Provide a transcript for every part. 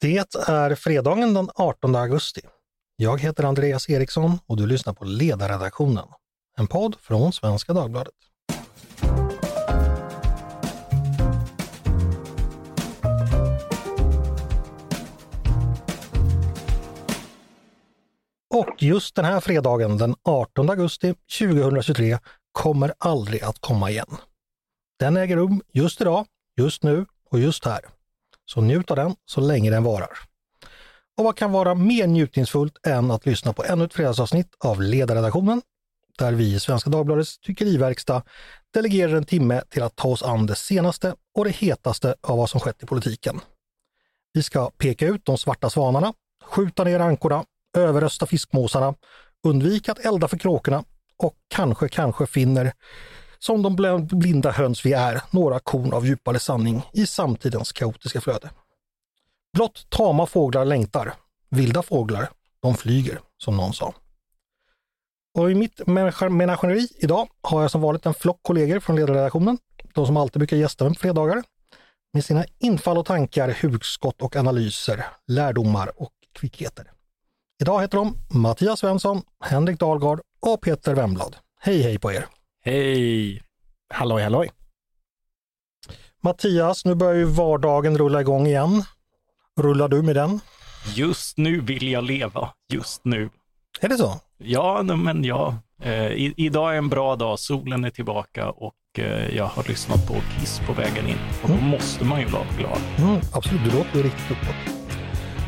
Det är fredagen den 18 augusti. Jag heter Andreas Eriksson och du lyssnar på Ledarredaktionen, en podd från Svenska Dagbladet. Och just den här fredagen den 18 augusti 2023 kommer aldrig att komma igen. Den äger rum just idag, just nu och just här. Så njut av den så länge den varar. Och vad kan vara mer njutningsfullt än att lyssna på ännu ett fredagsavsnitt av Ledarredaktionen, där vi i Svenska Dagbladets tyckeriverkstad delegerar en timme till att ta oss an det senaste och det hetaste av vad som skett i politiken. Vi ska peka ut de svarta svanarna, skjuta ner ankorna, överrösta fiskmåsarna, undvika att elda för kråkorna och kanske, kanske finner, som de blinda höns vi är, några korn av djupare sanning i samtidens kaotiska flöde. Blott tama fåglar längtar, vilda fåglar, de flyger, som någon sa. Och i mitt menageri idag har jag som vanligt en flock kollegor från ledarredaktionen, de som alltid brukar gästa mig på fredagar, med sina infall och tankar, hugskott och analyser, lärdomar och kvickheter. Idag heter de Mattias Svensson, Henrik Dahlgard och Peter Wemblad. Hej hej på er! Hej! Halloj halloj! Mattias, nu börjar ju vardagen rulla igång igen. Rullar du med den? Just nu vill jag leva, just nu. Är det så? Ja, men ja. Eh, i, idag är en bra dag, solen är tillbaka och eh, jag har lyssnat på Kiss på vägen in. Och mm. då måste man ju vara glad. Mm, absolut, du låter riktigt uppåt.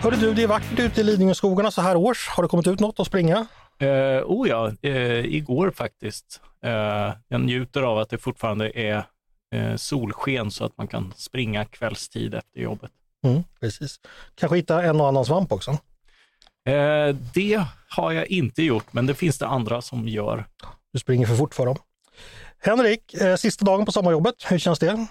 Hörde du, det är vackert ute i Lidingöskogarna så här års. Har det kommit ut något att springa? Uh, oh ja, uh, igår faktiskt. Uh, jag njuter av att det fortfarande är uh, solsken så att man kan springa kvällstid efter jobbet. Mm, precis. Kanske hitta en och annan svamp också? Uh, det har jag inte gjort, men det finns det andra som gör. Du springer för fort för dem. Henrik, sista dagen på sommarjobbet, hur känns det?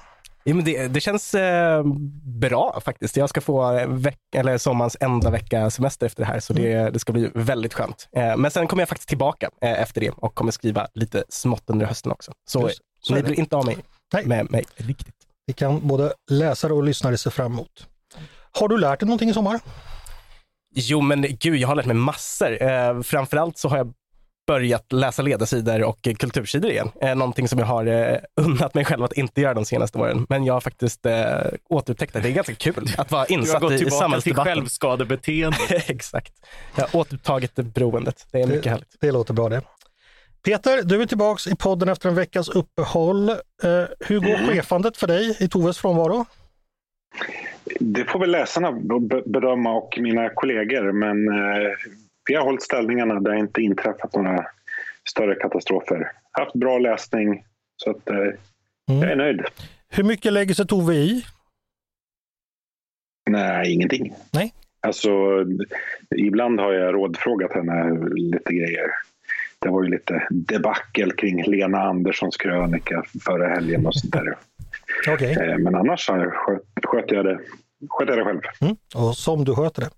Ja, men det, det känns eh, bra faktiskt. Jag ska få veck, eller sommarens enda vecka semester efter det här, så det, mm. det ska bli väldigt skönt. Eh, men sen kommer jag faktiskt tillbaka eh, efter det och kommer skriva lite smått under hösten också. Så, så ni blir inte av mig Nej. med mig riktigt. Det kan både läsare och lyssnare se fram emot. Har du lärt dig någonting i sommar? Jo, men gud, jag har lärt mig massor. Eh, framförallt så har jag börjat läsa ledarsidor och kultursidor igen. Eh, någonting som jag har eh, unnat mig själv att inte göra de senaste åren. Men jag har faktiskt eh, återupptäckt att det är ganska kul att vara insatt i, i samhällsdebatten. Du har gått tillbaka till självskadebeteende. Exakt. Jag har återupptagit beroendet. Det är mycket det, härligt. Det låter bra det. Peter, du är tillbaks i podden efter en veckas uppehåll. Eh, hur går mm. chefandet för dig i Toves frånvaro? Det får väl läsarna bedöma och mina kollegor, men eh, vi har hållit ställningarna. Det har inte inträffat några större katastrofer. Haft bra läsning, så att, eh, mm. jag är nöjd. Hur mycket lägger sig Tove i? Nej, ingenting. Nej. Alltså, ibland har jag rådfrågat henne lite grejer. Det var ju lite debacle kring Lena Anderssons krönika förra helgen och sånt där. okay. Eh, men annars jag det, sköt jag det själv. Mm. Och som du sköter det.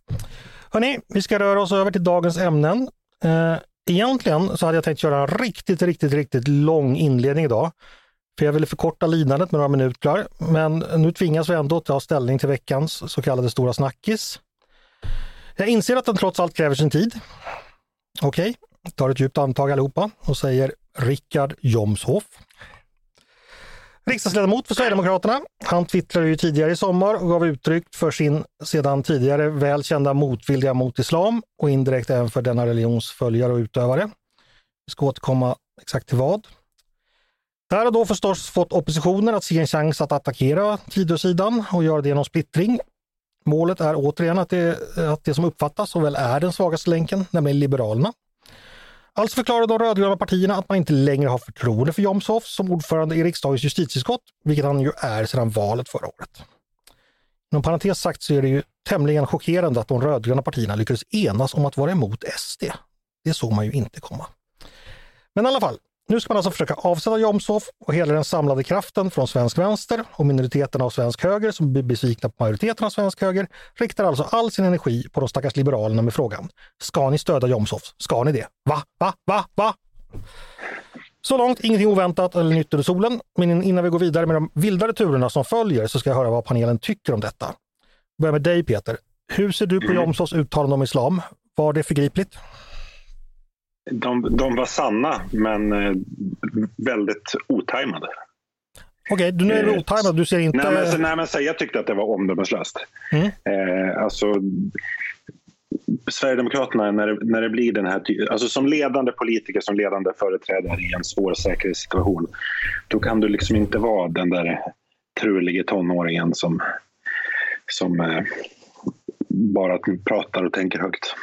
Hörni, vi ska röra oss över till dagens ämnen. Eh, egentligen så hade jag tänkt göra en riktigt, riktigt, riktigt lång inledning idag. För jag ville förkorta lidandet med några minuter. Men nu tvingas vi ändå ta ställning till veckans så kallade stora snackis. Jag inser att den trots allt kräver sin tid. Okej, okay. tar ett djupt andetag allihopa och säger Rickard Jomshoff riksdagsledamot för Sverigedemokraterna. Han twittrade ju tidigare i sommar och gav uttryck för sin sedan tidigare välkända motvilja mot islam och indirekt även för denna religions följare och utövare. Vi ska återkomma exakt till vad. Det här har då förstås fått oppositionen att se en chans att attackera Tidösidan och göra det genom splittring. Målet är återigen att det, att det som uppfattas och väl är den svagaste länken, nämligen Liberalerna, Alltså förklarar de rödgröna partierna att man inte längre har förtroende för Jomshof som ordförande i riksdagens justitieutskott, vilket han ju är sedan valet förra året. Inom parentes sagt så är det ju tämligen chockerande att de rödgröna partierna lyckades enas om att vara emot SD. Det såg man ju inte komma. Men i alla fall, nu ska man alltså försöka avsätta Jomshof och hela den samlade kraften från svensk vänster och minoriteten av svensk höger som blir besvikna på majoriteten av svensk höger riktar alltså all sin energi på de stackars liberalerna med frågan. Ska ni stödja Jomshof? Ska ni det? Va? Va? Va? Va? Så långt ingenting oväntat eller nytt under solen. Men innan vi går vidare med de vildare turerna som följer så ska jag höra vad panelen tycker om detta. Börja med dig Peter. Hur ser du på Mm. Jomshofs uttalande om islam? Var det förgripligt? De, de var sanna, men eh, väldigt otajmade. Okej, du nu är det Eh, otajmat. Du ser inte... Nej, men, nej, men så, jag tyckte att det var omdömeslöst. Mm. Eh, alltså, Sverigedemokraterna, när det, när det blir den här ty- alltså som ledande politiker, som ledande företrädare i en svår säkerhetssituation, då kan du liksom inte vara den där trulige tonåringen som, som eh, bara pratar och tänker högt.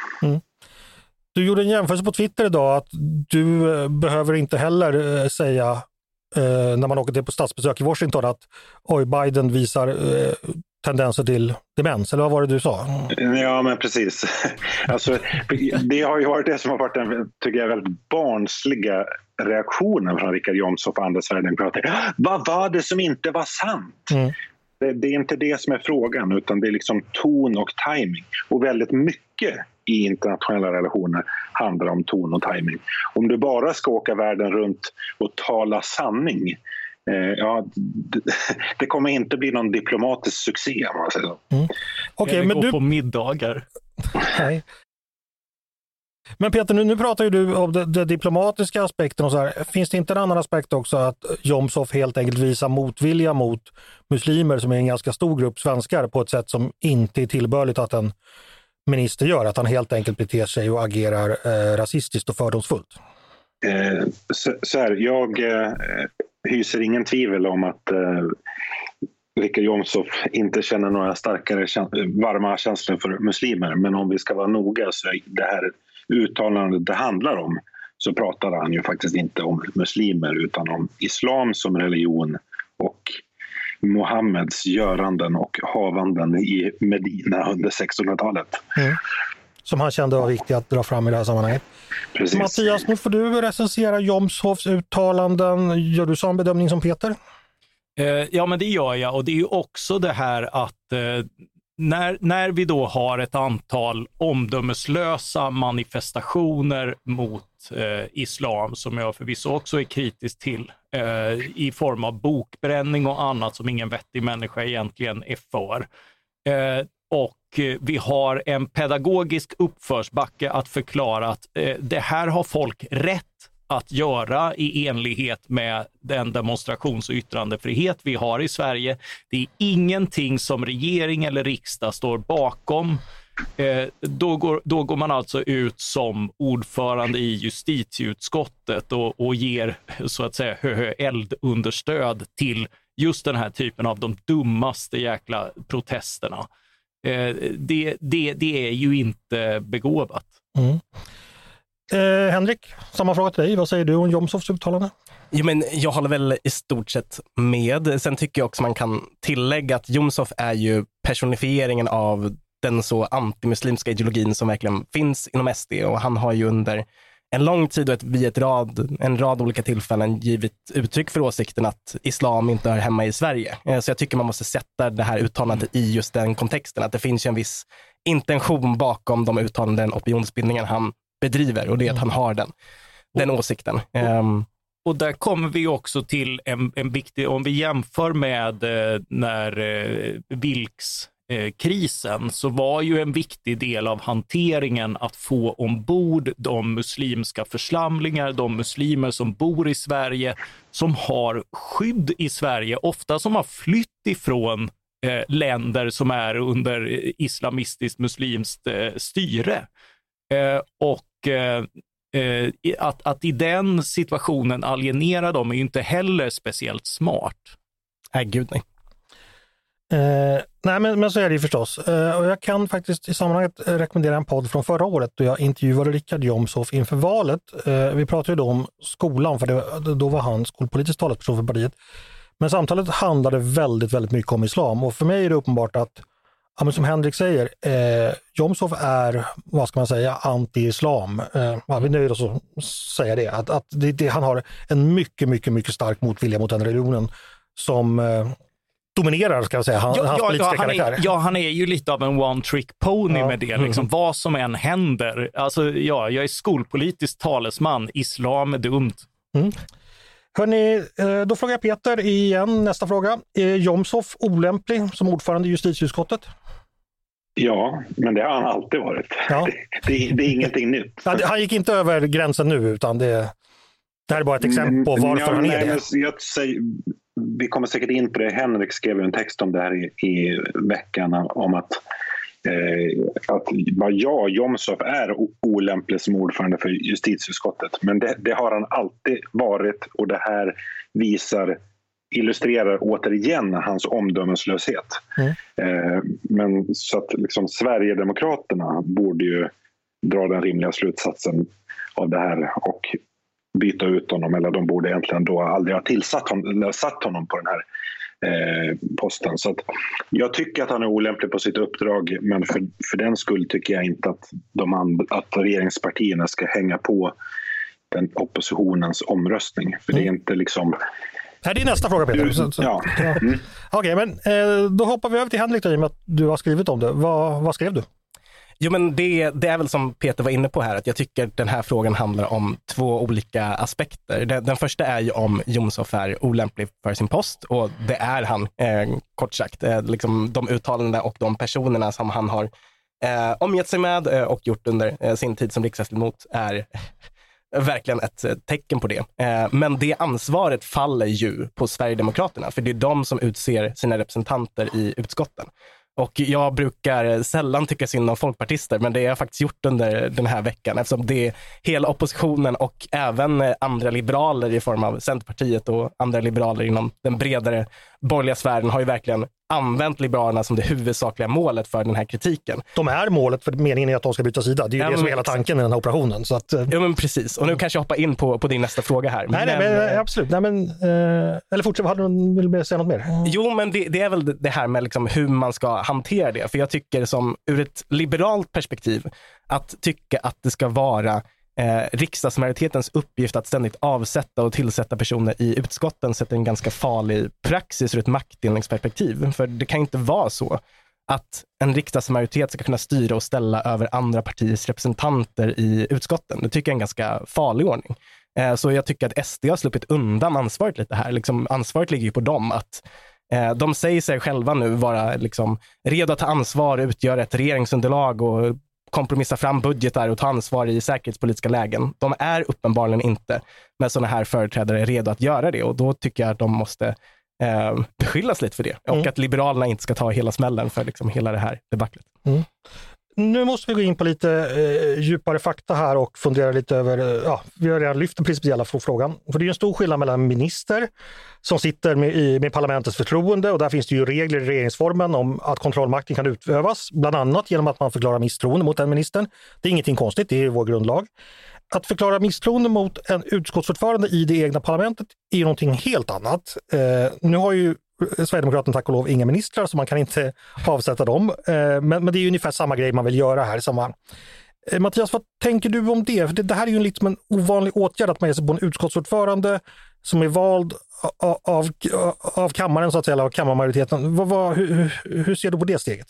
Du gjorde en jämförelse på Twitter idag att du eh, behöver inte heller eh, säga eh, när man åker till på statsbesök i Washington att oj, Biden visar eh, tendenser till demens, eller vad var det du sa? Ja, men precis. Alltså, det har ju varit det som har varit den, tycker jag, väldigt barnsliga reaktionen från Richard Jomshof och andra sverigedemokrater. Vad var det som inte var sant? Mm. Det, det är inte det som är frågan, utan det är liksom ton och timing. Och väldigt mycket i internationella relationer handlar om ton och timing. Om du bara ska åka världen runt och tala sanning eh, ja, det, kommer inte bli någon diplomatisk succé om man säger så. Okej, Eller men gå du... på middagar. Nej. Men Peter, nu, nu pratar ju du om den det diplomatiska aspekten och så här. Finns det inte en annan aspekt också att Jomshof helt enkelt visar motvilja mot muslimer som är en ganska stor grupp svenskar på ett sätt som inte är tillbörligt att en minister gör, att han helt enkelt beter sig och agerar eh, rasistiskt och fördomsfullt? Eh, så, så här, jag eh, hyser ingen tvivel om att eh, Richard Jomshof inte känner några starkare käns- varma känslor för muslimer. Men om vi ska vara noga så är det här uttalandet det handlar om så pratar han ju faktiskt inte om muslimer utan om islam som religion och Mohammeds göranden och havanden i Medina under 1600-talet. Som han kände var viktigt att dra fram i det här sammanhanget. Precis. Mattias, nu får du recensera Jomshofs uttalanden. Gör du samma bedömning som Peter? Eh, ja, men det gör jag och det är ju också det här att eh, när, när vi då har ett antal omdömeslösa manifestationer mot eh, islam, som jag förvisso också är kritisk till, Eh, i form av bokbränning och annat som ingen vettig människa egentligen är för. Eh, och eh, vi har en pedagogisk uppförsbacke att förklara att det här har folk rätt att göra i enlighet med den demonstrations och yttrandefrihet vi har i Sverige. Det är ingenting som regering eller riksdag står bakom. Eh, då, går, då går man alltså ut som ordförande i justitieutskottet och, och ger så att säga hö, eldunderstöd till just den här typen av de dummaste jäkla protesterna. Eh, det, det, det är ju inte begåvat. Mm. Eh, Henrik, samma fråga till dig. Vad säger du om Jomshofs uttalande? Jo, men jag håller väl i stort sett med. Sen tycker jag också man kan tillägga att Jomshof är ju personifieringen av den så antimuslimska ideologin som verkligen finns inom SD och han har ju under en lång tid och ett, vid ett rad, en rad olika tillfällen givit uttryck för åsikten att islam inte hör hemma i Sverige. Eh, så jag tycker man måste sätta det här uttalandet i just den kontexten, att det finns ju en viss intention bakom de uttalanden, opinionsbildningen han bedriver och det är att han har den, den åsikten. Ehm, och där kommer vi också till en, en viktig, om vi jämför med eh, när eh, Vilks Eh, krisen så var ju en viktig del av hanteringen att få ombord de muslimska församlingar, de muslimer som bor i Sverige, som har skydd i Sverige, ofta som har flytt ifrån eh, länder som är under islamistiskt muslimskt eh, styre. Eh, och eh, eh att, att i den situationen alienera dem är ju inte heller speciellt smart. nej, gud nej. Eh, nej, men, men så är det ju förstås. Eh, och jag kan faktiskt i sammanhanget rekommendera en podd från förra året då jag intervjuade Richard Jomshof inför valet. Eh, vi pratade ju då om skolan, för det, då var han skolpolitisk talesperson för partiet. Men samtalet handlade väldigt, väldigt mycket om islam och för mig är det uppenbart att, ja, men som Henrik säger, eh, Jomshof är, vad ska man säga, anti-islam. Eh, vi nöjer oss att säga det, att, att det, det, han har en mycket, mycket, mycket stark motvilja mot den religionen som eh, dominerar, ska jag säga, han, hans politiska han karaktär. är, ja, han är ju lite av en one trick pony Ja. med det. Liksom. Vad som än händer. Alltså, ja, jag är skolpolitisk talesman. Islam är dumt. Hörrni, eh, då frågar jag Peter igen, nästa fråga. Är Jomshof olämplig som ordförande i justitieutskottet? Ja, men det har han alltid varit. Ja. Det, det, det, är ingenting nytt. Han gick inte över gränsen nu, utan det, det här är bara ett exempel på varför ja, han är det. Jag säger, vi kommer säkert in på det. Henrik skrev en text om det här i, i veckan om att eh, att vad jag, Jomshof, är olämplig som ordförande för justitieutskottet. Men det, det, har han alltid varit och det här visar illustrerar återigen hans omdömeslöshet. Mm. Eh, men så att liksom, Sverigedemokraterna borde ju dra den rimliga slutsatsen av det här och byta ut honom. Eller de borde egentligen då aldrig ha tillsatt honom, satt honom på den här eh, posten. Så jag tycker att han är olämplig på sitt uppdrag men för, för den skull tycker jag inte att, de att regeringspartierna ska hänga på den oppositionens omröstning. För det är mm. inte liksom här är nästa fråga Peter. Så, så. Ja. Mm. Okej, men eh, då hoppar vi över till Henrik då, i och med att du har skrivit om det. Vad, vad skrev du? Jo, men det, det, är väl som Peter var inne på här, att jag tycker den här frågan handlar om två olika aspekter. Den, den första är ju om Jomshof är olämplig för sin post och det är han, eh, kort sagt. Eh, liksom de uttalanden och de personerna som han har eh, omgett sig med eh, och gjort under eh, sin tid som riksdagsledamot är verkligen ett eh, tecken på det. Eh, men det ansvaret faller ju på Sverigedemokraterna, för det är de som utser sina representanter i utskotten. Och jag brukar sällan tycka synd om folkpartister, men det har jag faktiskt gjort under den här veckan eftersom det är hela oppositionen och även eh, andra liberaler i form av Centerpartiet och andra liberaler inom den bredare borgerliga sfären har ju verkligen använt Liberalerna som det huvudsakliga målet för den här kritiken. De är målet för meningen är att de ska byta sida. Det är ju ja, det som är hela tanken i den här operationen. Så att, ja, men precis. Och nu kanske jag hoppar in på, på din nästa fråga här. Nej, men, nej, men, eh, absolut. Nej, men, eh, eller fortsätt, hade du vill säga något mer? Jo, men det, det, är väl det här med liksom hur man ska hantera det. För jag tycker som ur ett liberalt perspektiv, att tycka att det ska vara eh, riksdagsmajoritetens uppgift att ständigt avsätta och tillsätta personer i utskotten sätter en ganska farlig praxis ur ett maktdelningsperspektiv. För det kan inte vara så att en riksdagsmajoritet ska kunna styra och ställa över andra partiers representanter i utskotten. Det tycker jag är en ganska farlig ordning. Eh, så jag tycker att SD har sluppit undan ansvaret lite här. Liksom, ansvaret ligger ju på dem att eh, de säger sig själva nu vara liksom redo att ta ansvar, utgöra ett regeringsunderlag och kompromissa fram budgetar och ta ansvar i säkerhetspolitiska lägen. De är uppenbarligen inte med sådana här företrädare redo att göra det och då tycker jag att de måste eh, beskyllas lite för det och mm. att Liberalerna inte ska ta hela smällen för liksom hela det här debaclet. Mm nu måste vi gå in på lite eh, djupare fakta här och fundera lite över, eh, ja, vi har redan lyft den principiella frågan. För det är en stor skillnad mellan minister som sitter med, i, med parlamentets förtroende och där finns det ju regler i regeringsformen om att kontrollmakten kan utövas, bland annat genom att man förklarar misstroende mot den ministern. Det är ingenting konstigt, det är vår grundlag. Att förklara misstroende mot en utskottsordförande i det egna parlamentet är någonting helt annat. Eh, nu har ju Sverigedemokraterna tack och lov inga ministrar så man kan inte avsätta dem. Eh, men, men det är ungefär samma grej man vill göra här. Samma. Eh, Mattias, vad tänker du om det? För det, det här är ju liksom en ovanlig åtgärd att man ger sig på en utskottsordförande som är vald av, av, av kammaren, så att säga, eller av kammarmajoriteten. Vad, vad, hur, hur ser du på det steget?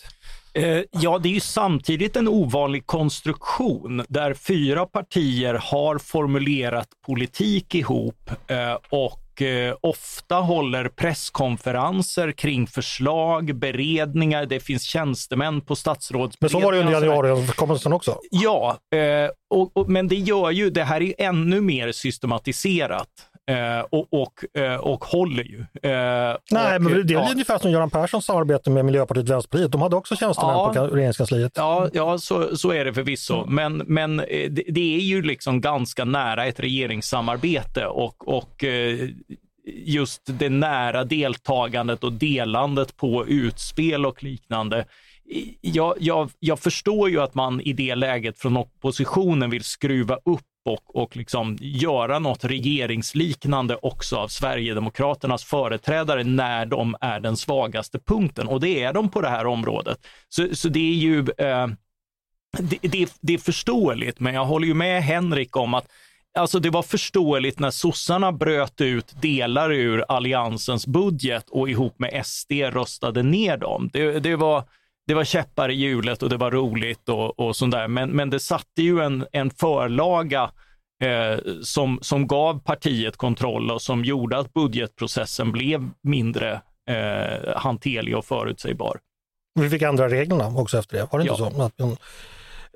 Eh, ja, det är ju samtidigt en ovanlig konstruktion där fyra partier har formulerat politik ihop och Eh, ofta håller presskonferenser kring förslag, beredningar. Det finns tjänstemän på statsrådsberedningar. Men så var det under januariöverenskommelsen också. Ja, eh, och, och, men det gör ju, det här är ännu mer systematiserat. Eh, och, och, eh, och håller ju. Eh, Nej, och, men det är ja. ungefär som Göran Perssons samarbete med Miljöpartiet och Vänsterpartiet. De hade också tjänstemän ja, på regeringskansliet. Ja, ja så, så är det förvisso. Mm. Men, men det, det, är ju liksom ganska nära ett regeringssamarbete och, och just det nära deltagandet och delandet på utspel och liknande. Jag, jag, jag förstår ju att man i det läget från oppositionen vill skruva upp och, och liksom göra något regeringsliknande också av Sverigedemokraternas företrädare när de är den svagaste punkten. Och det är de på det här området. Så, så det är ju eh, det, det, det, är förståeligt, men jag håller ju med Henrik om att Alltså det var förståeligt när sossarna bröt ut delar ur alliansens budget och ihop med SD röstade ner dem. Det, det var, det var käppar i hjulet och det var roligt och, och sånt där. Men, men det satte ju en, en förlaga eh, som, som gav partiet kontroll och som gjorde att budgetprocessen blev mindre eh, hanterlig och förutsägbar. Vi fick ändra reglerna också efter det, var det Ja. inte så? Man-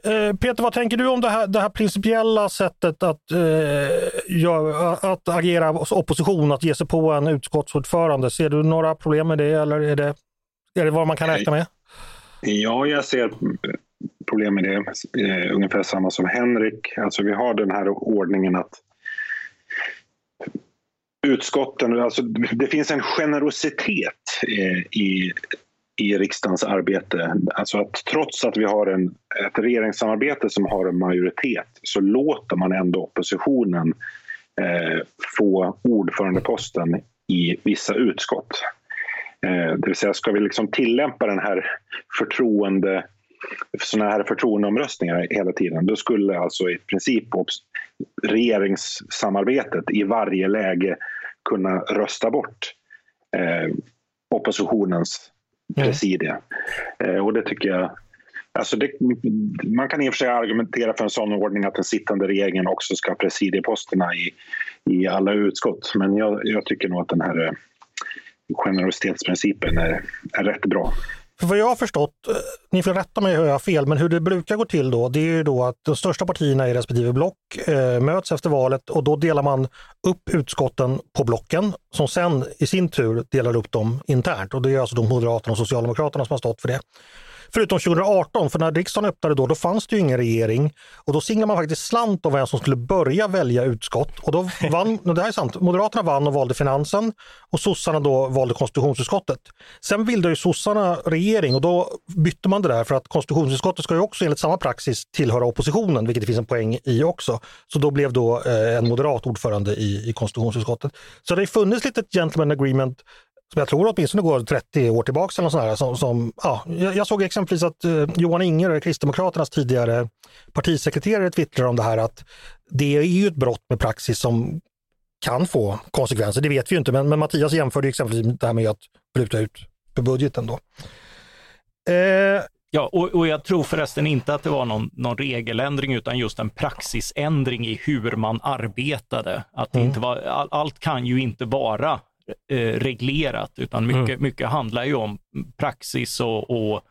Eh, Peter, vad tänker du om det här, det här principiella sättet att, eh, göra- att agera som opposition, att ge sig på en utskottsordförande? Ser du några problem med det eller är det, är det vad man kan räkna med? Ja, jag ser problem med det. Eh, ungefär samma som Henrik. Alltså, vi har den här ordningen att utskotten, alltså, det finns en generositet eh, i, i riksdagens arbete. Alltså att trots att vi har en, ett regeringssamarbete som har en majoritet så låter man ändå oppositionen eh, få ordförandeposten i vissa utskott. Eh, det vill säga, ska vi liksom tillämpa den här förtroende såna här förtroendeomröstningar hela tiden, då skulle alltså i princip regeringssamarbetet i varje läge kunna rösta bort eh, oppositionens Mm. presidie. Eh, och det tycker jag Alltså det, man kan i och för sig argumentera för en sån ordning att den sittande regeringen också ska ha presidieposterna i, i alla utskott. Men jag, jag tycker nog att den här eh, generositetsprincipen är, är rätt bra. För vad jag har förstått, eh, ni får rätta mig om jag har fel, men hur det brukar gå till då, det är ju då att de största partierna i respektive block eh, möts efter valet och då delar man upp utskotten på blocken som sen i sin tur delar upp dem internt. Och det är alltså de Moderaterna och Socialdemokraterna som har stått för det. Förutom 2018, för när riksdagen öppnade då, då fanns det ju ingen regering och då singlade man faktiskt slant om vem som skulle börja välja utskott. Och då vann, och det här är sant, Moderaterna vann och valde finansen och sossarna då valde konstitutionsutskottet. Sen bildade ju sossarna regering och då bytte man det där för att konstitutionsutskottet ska ju också enligt samma praxis tillhöra oppositionen, vilket det finns en poäng i också. Så då blev då eh, en moderat ordförande i, i konstitutionsutskottet. Så det har funnits lite gentleman agreement som jag tror åtminstone går 30 år tillbaka. Eller här, som, som, ja, jag, såg exempelvis att eh, Johan Inger, Kristdemokraternas tidigare partisekreterare, twittrar om det här att det är ju ett brott med praxis som kan få konsekvenser. Det vet vi ju inte, men, men Mattias jämförde exempelvis det här med att bryta ut för budgeten då. Eh, Ja, och, och jag tror förresten inte att det var någon, någon regeländring utan just en praxisändring i hur man arbetade. Att Mm. inte var, all, allt kan ju inte vara reglerat utan mycket, mycket handlar ju om praxis och, och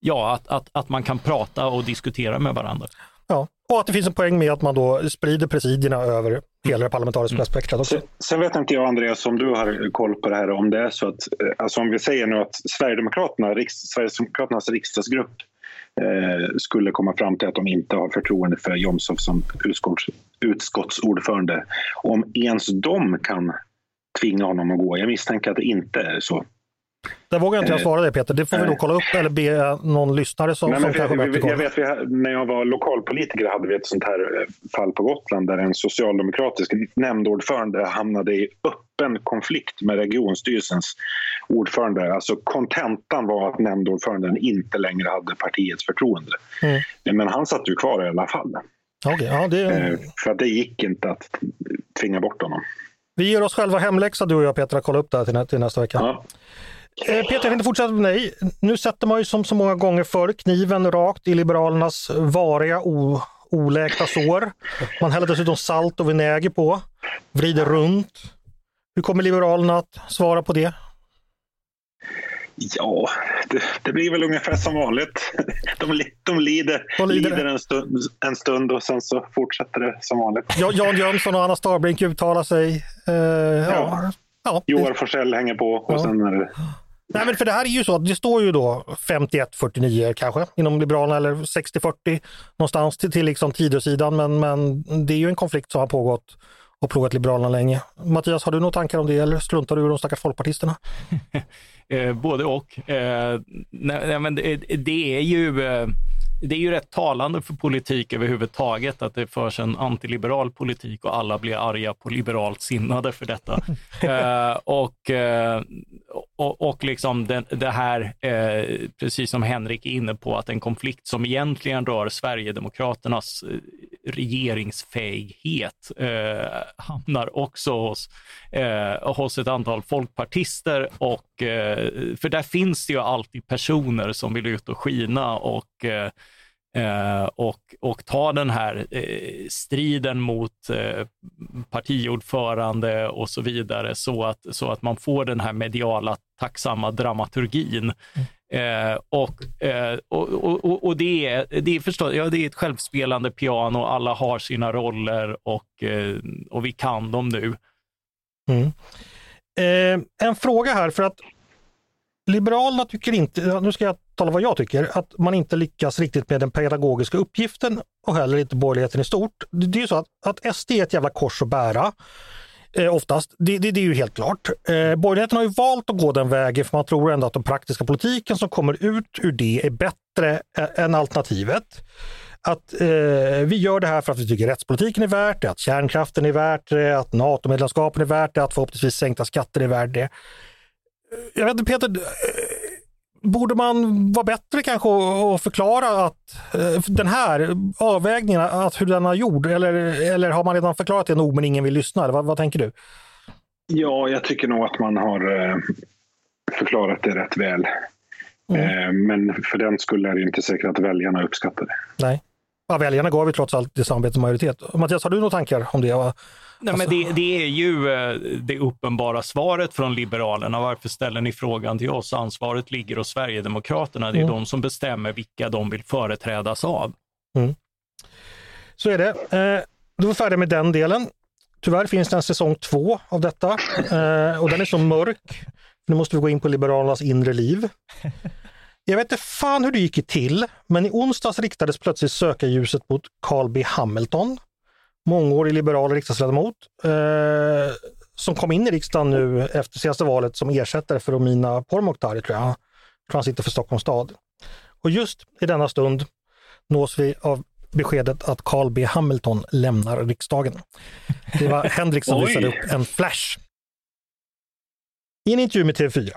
ja, att, att, att man kan prata och diskutera med varandra. ja. Och att det finns en poäng med att man då sprider presidierna över hela det parlamentariska spektrat också. Sen, sen vet inte jag, Andreas, om du har koll på det här, om det är så att, eh, alltså om vi säger nu att Sverigedemokraterna, riks, Sverigedemokraternas riksdagsgrupp eh, skulle komma fram till att de inte har förtroende för Jomshof som utskotts, utskottsordförande. Om ens de kan tvinga honom att gå. Jag misstänker att det inte är så. Där vågar inte jag Eh, svara det Peter, det får vi nog kolla upp eller be någon lyssnare som, Nej, som kanske vi, vi, jag vet, vi, när jag var lokalpolitiker hade vi ett sånt här eh, fall på Gotland där en socialdemokratisk nämndordförande hamnade i öppen konflikt med regionstyrelsens ordförande. Alltså kontentan var att nämndordföranden inte längre hade partiets förtroende. Mm. Men han satt ju kvar i alla fall. Okej, ja, det, Eh, För att det gick inte att tvinga bort honom. Vi ger oss själva hemläxa du och jag Peter att kolla upp det här till, nä- till nästa vecka. Ja. Eh, Peter, jag tänkte fortsätta med dig. Nu sätter man ju som så många gånger förr kniven rakt i Liberalernas variga o, oläkta sår. Man häller dessutom salt och vinäger på, vrider runt. Hur kommer Liberalerna att svara på det? Ja, det, det blir väl ungefär som vanligt. De, de lider, lider lider en, stund, en stund och sen så fortsätter det som vanligt. Ja, Jan Jönsson och Anna Starbrink uttalar sig. Eh, ja. Ja. Ja, Joar Forsell hänger på och Ja. sen är det... Nej, men för det här är ju så att det står ju då 51-49 kanske inom Liberalerna eller 60-40 någonstans till, till liksom Tidösidan. Men, men det är ju en konflikt som har pågått och plågat Liberalerna länge. Mattias, har du några tankar om det eller struntar du i de stackars folkpartisterna? Eh, både och. Eh, nej, nej, men det, det är ju eh, det är ju rätt talande för politik överhuvudtaget att det förs en antiliberal politik och alla blir arga på liberalt sinnade för detta. eh, och, eh, och, och liksom det, det här, eh, precis som Henrik är inne på, att en konflikt som egentligen rör Sverigedemokraternas eh, regeringsfähighet eh, hamnar också hos, eh, hos ett antal folkpartister. Och, för där finns det ju alltid personer som vill ut och skina och eh, Eh, och, och ta den här eh, striden mot eh, partiordförande och så vidare så att, så att man får den här mediala tacksamma dramaturgin. Eh, och, eh, och, och, och, det är, det är förstås, ja, det är ett självspelande piano, alla har sina roller och, eh, och vi kan dem nu. Mm. Eh, en fråga här, för att Liberalerna tycker inte, nu ska jag tala vad jag tycker, att man inte lyckas riktigt med den pedagogiska uppgiften och heller inte borgerligheten i stort. Det är ju så att, att SD är ett jävla kors att bära. Eh, oftast. Det, det, det, är ju helt klart. Eh, borgerligheten har ju valt att gå den vägen för man tror ändå att den praktiska politiken som kommer ut ur det är bättre eh, än alternativet. Att eh, vi gör det här för att vi tycker rättspolitiken är värt det, att kärnkraften är värt det, att NATO-medlemskapen är värt det, att förhoppningsvis sänkta skatter är värt det. Jag vet inte Peter, eh, borde man vara bättre kanske och förklara att eh, den här avvägningen, att hur den har gjort eller, eller har man redan förklarat det nog men ingen vill lyssna? Vad, vad tänker du? Ja, jag tycker nog att man har eh, förklarat det rätt väl. Mm. Eh, men för den skulle är det inte säkert att väljarna uppskattar det. Nej. Ja, väljarna gav ju trots allt det samarbetsmajoritet. Mattias, har du några tankar om det? Nej, alltså... men det, det, är ju eh, det uppenbara svaret från Liberalerna. Varför ställer ni frågan till oss? Ansvaret ligger hos Sverigedemokraterna. Det är mm. de som bestämmer vilka de vill företrädas av. Mm. Så är det. Eh, då är vi färdiga med den delen. Tyvärr finns det en säsong två av detta eh, och den är så mörk. Nu måste vi gå in på Liberalernas inre liv. Jag vet inte fan hur det gick till, men i onsdags riktades plötsligt sökarljuset mot Carl B Hamilton, mångårig liberal riksdagsledamot eh, som kom in i riksdagen nu efter senaste valet som ersättare för Romina Pourmokhtari, tror jag. Jag tror han sitter för Stockholms stad. Och just i denna stund nås vi av beskedet att Carl B Hamilton lämnar riksdagen. Det var Henrik som visade upp en flash. I en intervju med TV4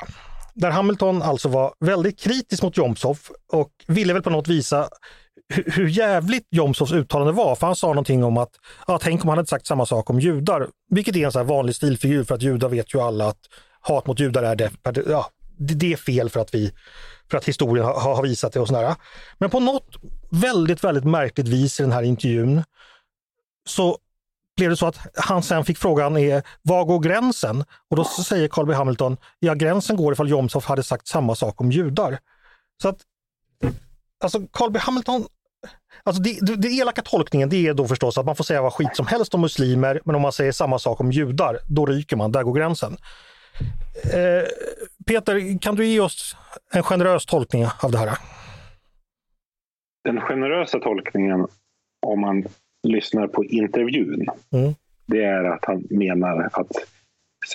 där Hamilton alltså var väldigt kritisk mot Jomshof och ville väl på något visa hur jävligt Jomshofs uttalande var. För han sa någonting om att, ja, tänk om han hade sagt samma sak om judar. Vilket är en så vanlig stilfigur för att judar vet ju alla att hat mot judar är det, ja, det är fel för att, vi, för att historien har, har visat det. och sådär. Men på något väldigt, väldigt märkligt vis i den här intervjun så blev det så att han sen fick frågan är, var går gränsen? Och då säger Carl B Hamilton, ja gränsen går ifall Jomshof hade sagt samma sak om judar. Så att alltså Carl B Hamilton Alltså det, det elaka tolkningen det är då förstås att man får säga vad skit som helst om muslimer, men om man säger samma sak om judar, då ryker man, där går gränsen. Eh, Peter, kan du ge oss en generös tolkning av det här? Den generösa tolkningen, om man lyssnar på intervjun, mm. det är att han menar att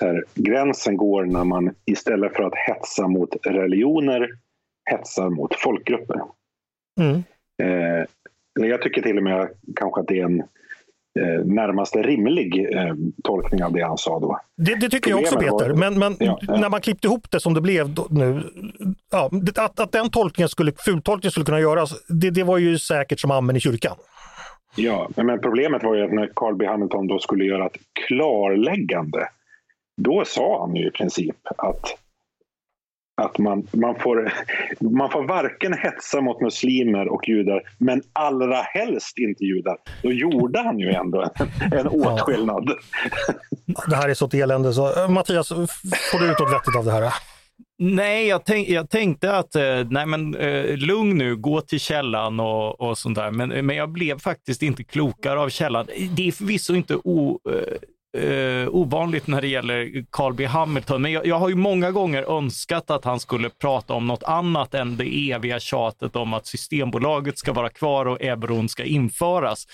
här, gränsen går när man istället för att hetsa mot religioner hetsar mot folkgrupper. Mm. Eh, jag tycker till och med kanske att det är en eh, närmast rimlig eh, tolkning av det han sa då. Det, det tycker jag också Peter, var... men, men ja, ja. när man klippte ihop det som det blev då, nu, ja, att, att den tolkningen skulle, fultolkningen skulle kunna göras, det, det var ju säkert som amen i kyrkan. Ja, men problemet var ju att när Carl B Hamilton då skulle göra ett klarläggande, då sa han ju i princip att att man, man, får, man får varken hetsa mot muslimer och judar, men allra helst inte judar. Då gjorde han ju ändå en, en åtskillnad. Det här är så ett elände. Så, Mattias, får du ut något vettigt av det här? Nej, jag, tänk, jag tänkte att, eh, nej men eh, lugn nu, gå till källan och, och sånt där. Men, men jag blev faktiskt inte klokare av källan. Det är förvisso inte o, eh, ovanligt när det gäller Carl B Hamilton, men jag, jag, har ju många gånger önskat att han skulle prata om något annat än det eviga tjatet om att Systembolaget ska vara kvar och euron ska införas.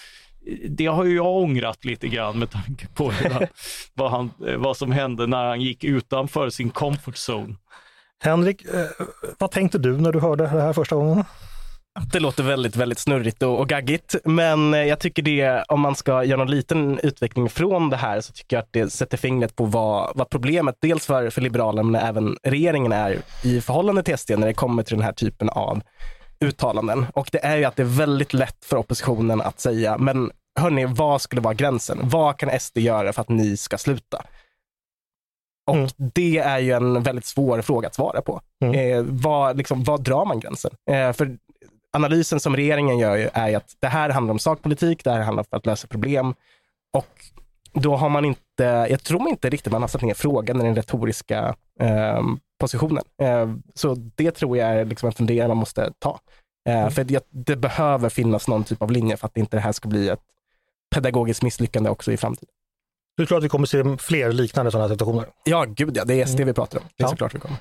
Det har ju jag ångrat lite grann med tanke på han, vad, han, eh, vad som hände när han gick utanför sin comfort zone. Henrik, eh, vad tänkte du när du hörde det här första gången? Det låter väldigt, väldigt snurrigt och, och gaggigt, men jag tycker det, om man ska göra någon liten utveckling från det här, så tycker jag att det sätter fingret på vad, vad problemet, dels för, för Liberalerna, men även regeringen är i förhållande till SD när det kommer till den här typen av uttalanden. Och det är ju att det är väldigt lätt för oppositionen att säga, men hörni, vad skulle vara gränsen? Vad kan SD göra för att ni ska sluta? Och mm. det är ju en väldigt svår fråga att svara på. Mm. Eh, vad, liksom, vad drar man gränsen? Eh, för analysen som regeringen gör är att det här handlar om sakpolitik, det här handlar om att lösa problem. Och då har man inte, jag tror inte riktigt man har satt ner frågan i den retoriska eh, positionen. Eh, så det tror jag är liksom en fundering man måste ta. Eh, Mm. För det, det behöver finnas någon typ av linje för att inte det här ska bli ett pedagogiskt misslyckande också i framtiden. Du tror att vi kommer se fler liknande sådana situationer? Ja, gud ja, det är SD vi pratar om. Det är Ja. såklart vi kommer.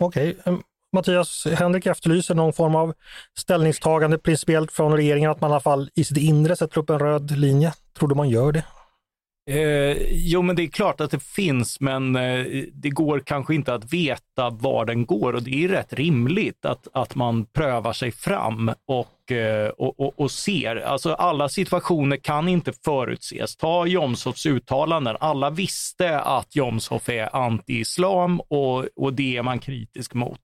Okej. Em, Mattias, Henrik efterlyser någon form av ställningstagande principiellt från regeringen, att man i alla fall i sitt inre sätter upp en röd linje. Tror du man gör det? Eh, jo, men det är klart att det finns, men eh, det går kanske inte att veta var den går och det är rätt rimligt att, att man prövar sig fram och, eh, och, och, och ser. Alltså alla situationer kan inte förutses. Ta Jomshofs uttalanden. Alla visste att Jomshof är anti-islam och, och det är man kritisk mot.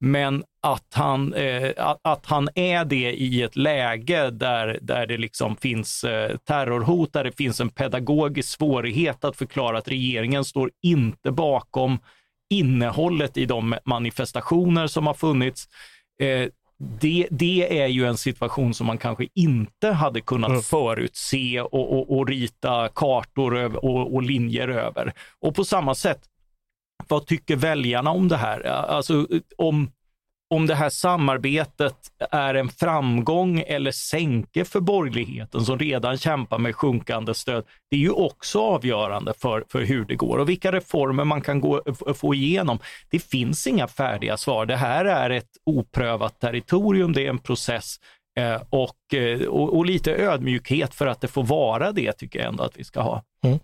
Men att han, eh, att, att han är det i ett läge där, där det liksom finns eh, terrorhot, där det finns en pedagogisk svårighet att förklara att regeringen står inte bakom innehållet i de manifestationer som har funnits. Eh, det, det är ju en situation som man kanske inte hade kunnat Mm. förutse och, och, och rita kartor över, och, och linjer över. Och på samma sätt, vad tycker väljarna om det här? Alltså om, om det här samarbetet är en framgång eller sänke för borgerligheten som redan kämpar med sjunkande stöd. Det är ju också avgörande för, för hur det går och vilka reformer man kan gå, få igenom. Det finns inga färdiga svar. Det här är ett oprövat territorium, det är en process eh, och, eh, och, och lite ödmjukhet för att det får vara det tycker jag ändå att vi ska ha. Mm.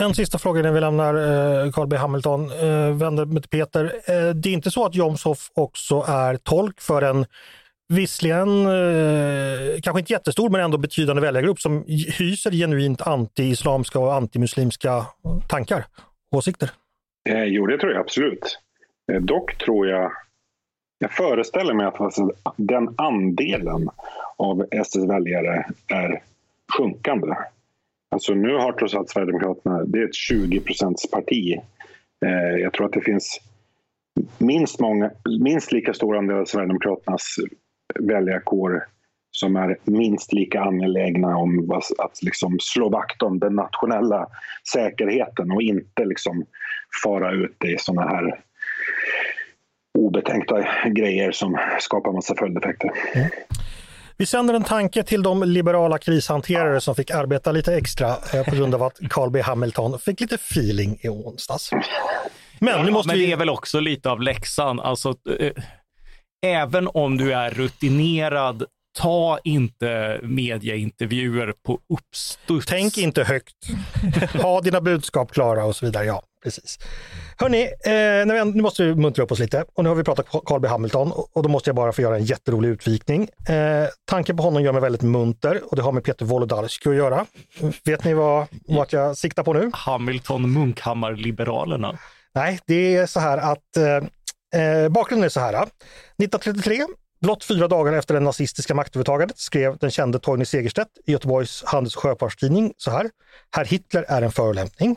En sista fråga innan vi lämnar eh, Carl B Hamilton, eh, vänder mig till Peter. Eh, det är inte så att Jomshof också är tolk för en visserligen eh, kanske inte jättestor men ändå betydande väljargrupp som hyser genuint anti-islamska och antimuslimska tankar, och åsikter? Eh, jo, det tror jag absolut. Eh, dock tror jag, jag föreställer mig att alltså den andelen av SDs väljare är sjunkande. Alltså nu har trots allt Sverigedemokraterna, det är ett 20 parti. Eh, jag tror att det finns minst, många, minst lika stor andel av Sverigedemokraternas väljarkår som är minst lika angelägna om att liksom slå vakt om den nationella säkerheten och inte liksom fara ut i såna här obetänkta grejer som skapar massa följdeffekter. Mm. Vi sänder en tanke till de liberala krishanterare som fick arbeta lite extra eh, på grund av att Carl B Hamilton fick lite feeling i onsdags. Men nu måste Men vi... det är väl också lite av läxan. Alltså, eh, även om du är rutinerad, ta inte medieintervjuer på uppstuds. Tänk inte högt. Ha dina budskap klara och så vidare. Ja, precis. Hörni, eh, nu måste vi muntra upp oss lite och nu har vi pratat Carl B Hamilton och, då måste jag bara få göra en jätterolig utvikning. Eh, tanken på honom gör mig väldigt munter och det har med Peter Wolodarski att göra. Vet ni vad, vad jag siktar på nu? Hamilton Munkhammar Liberalerna. Nej, det är så här att eh, eh, bakgrunden är så här. 1933, blott fyra dagar efter det nazistiska maktövertagandet, skrev den kände Torgny Segerstedt i Göteborgs Handels och Sjöfartstidning så här. Herr Hitler är en förolämpning.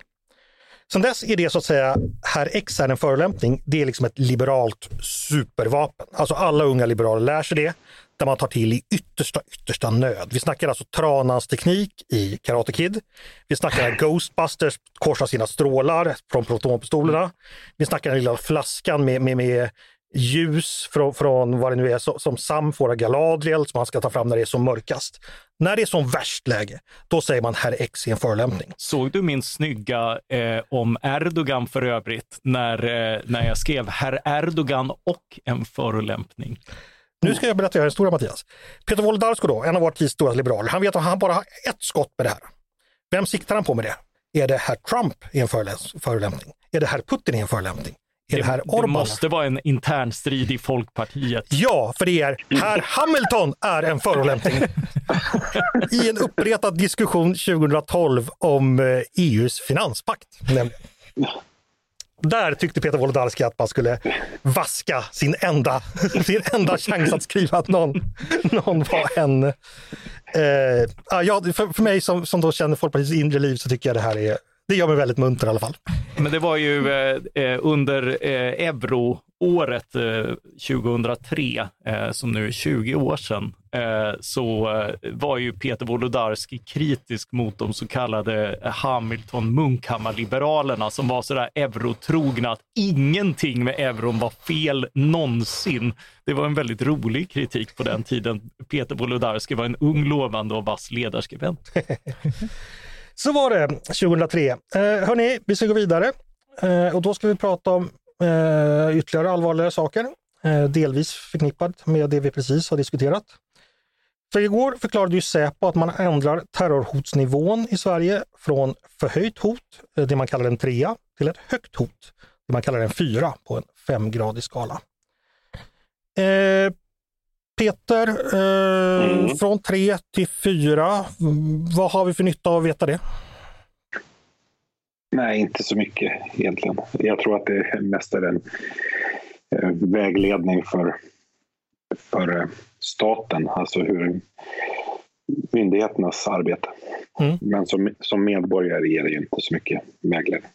Sen dess är det så att säga, herr X är en förolämpning, det är liksom ett liberalt supervapen. Alltså alla unga liberaler lär sig det, där man tar till i yttersta, yttersta nöd. Vi snackar alltså Tranans teknik i Karate Kid. Vi snackar när Ghostbusters korsar sina strålar från protonpistolerna. Vi snackar den lilla flaskan med, med, med ljus från, från vad det nu är som, som Sam får av Galadriel som han ska ta fram när det är som mörkast. När det är som värst läge, då säger man herr X är en förolämpning. Såg du min snygga eh, om Erdogan för övrigt, när, eh, när jag skrev herr Erdogan och en förolämpning? Nu ska jag berätta en historia Mattias. Peter Wolodarski då, en av vår tids stora liberaler, han vet att han bara har ett skott med det här. Vem siktar han på med det? Är det herr Trump i en förolämpning? Är det herr Putin i en förolämpning? Är det, det Orban? måste vara en intern strid i Folkpartiet. Ja, för det är herr Hamilton är en förolämpning. I en uppretad diskussion 2012 om eh, EUs finanspakt. nämligen. Där tyckte Peter Wolodarski att man skulle vaska sin enda, sin enda chans att skriva att någon, någon var en... Eh, ja, för, för mig som, som då känner Folkpartiets inre liv så tycker jag det här är det gör mig väldigt munter i alla fall. Men det var ju eh, eh, under eh, euroåret eh, 2003, eh, som nu är 20 år sedan, eh, så eh, var ju Peter Wolodarski kritisk mot de så kallade Hamilton-Munkhammar-liberalerna som var sådär eurotrogna att ingenting med euron var fel någonsin. Det var en väldigt rolig kritik på den tiden. Peter Wolodarski var en ung, lovande och vass ledarskribent. Så var det 2003. Eh, hörni, vi ska gå vidare eh, och då ska vi prata om eh, ytterligare allvarligare saker, eh, delvis förknippat med det vi precis har diskuterat. För igår förklarade ju Säpo att man ändrar terrorhotsnivån i Sverige från förhöjt hot, eh, det man kallar en trea, till ett högt hot, det man kallar en fyra på en femgradig skala. Eh, Peter, eh, Mm. från tre till fyra, mm, vad har vi för nytta av att veta det? Nej, inte så mycket egentligen. Jag tror att det mest är en eh, vägledning för, för eh, staten, alltså hur myndigheternas arbete. Mm. Men som, som medborgare ger det ju inte så mycket vägledning.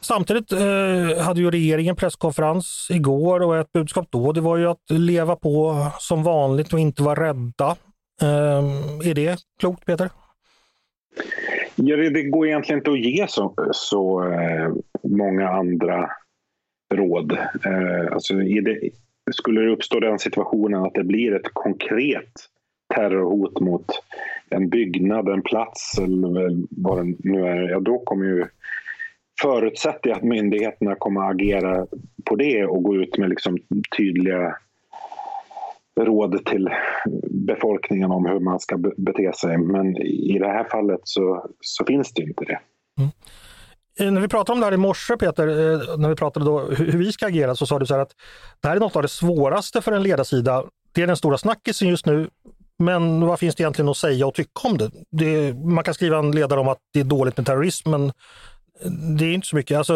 Samtidigt eh, hade ju regeringen presskonferens igår och ett budskap då det var ju att leva på som vanligt och inte vara rädda. Eh, är det klokt Peter? Ja, det, det går egentligen inte att ge så, så eh, många andra råd. Eh, alltså, det, skulle det uppstå den situationen att det blir ett konkret terrorhot mot en byggnad, en plats eller vad det nu är, ja, då kommer ju förutsätter jag att myndigheterna kommer att agera på det och gå ut med liksom tydliga råd till befolkningen om hur man ska bete sig. Men i det här fallet så, så finns det inte det. Mm. Eh, när vi pratade om det här i morse Peter, eh, när vi pratade då hur hur vi ska agera så sa du så här att det här är något av det svåraste för en ledarsida. Det är den stora snackisen just nu. Men vad finns det egentligen att säga och tycka om det? det man kan skriva en ledare om att det är dåligt med terrorism men det är inte så mycket. Alltså,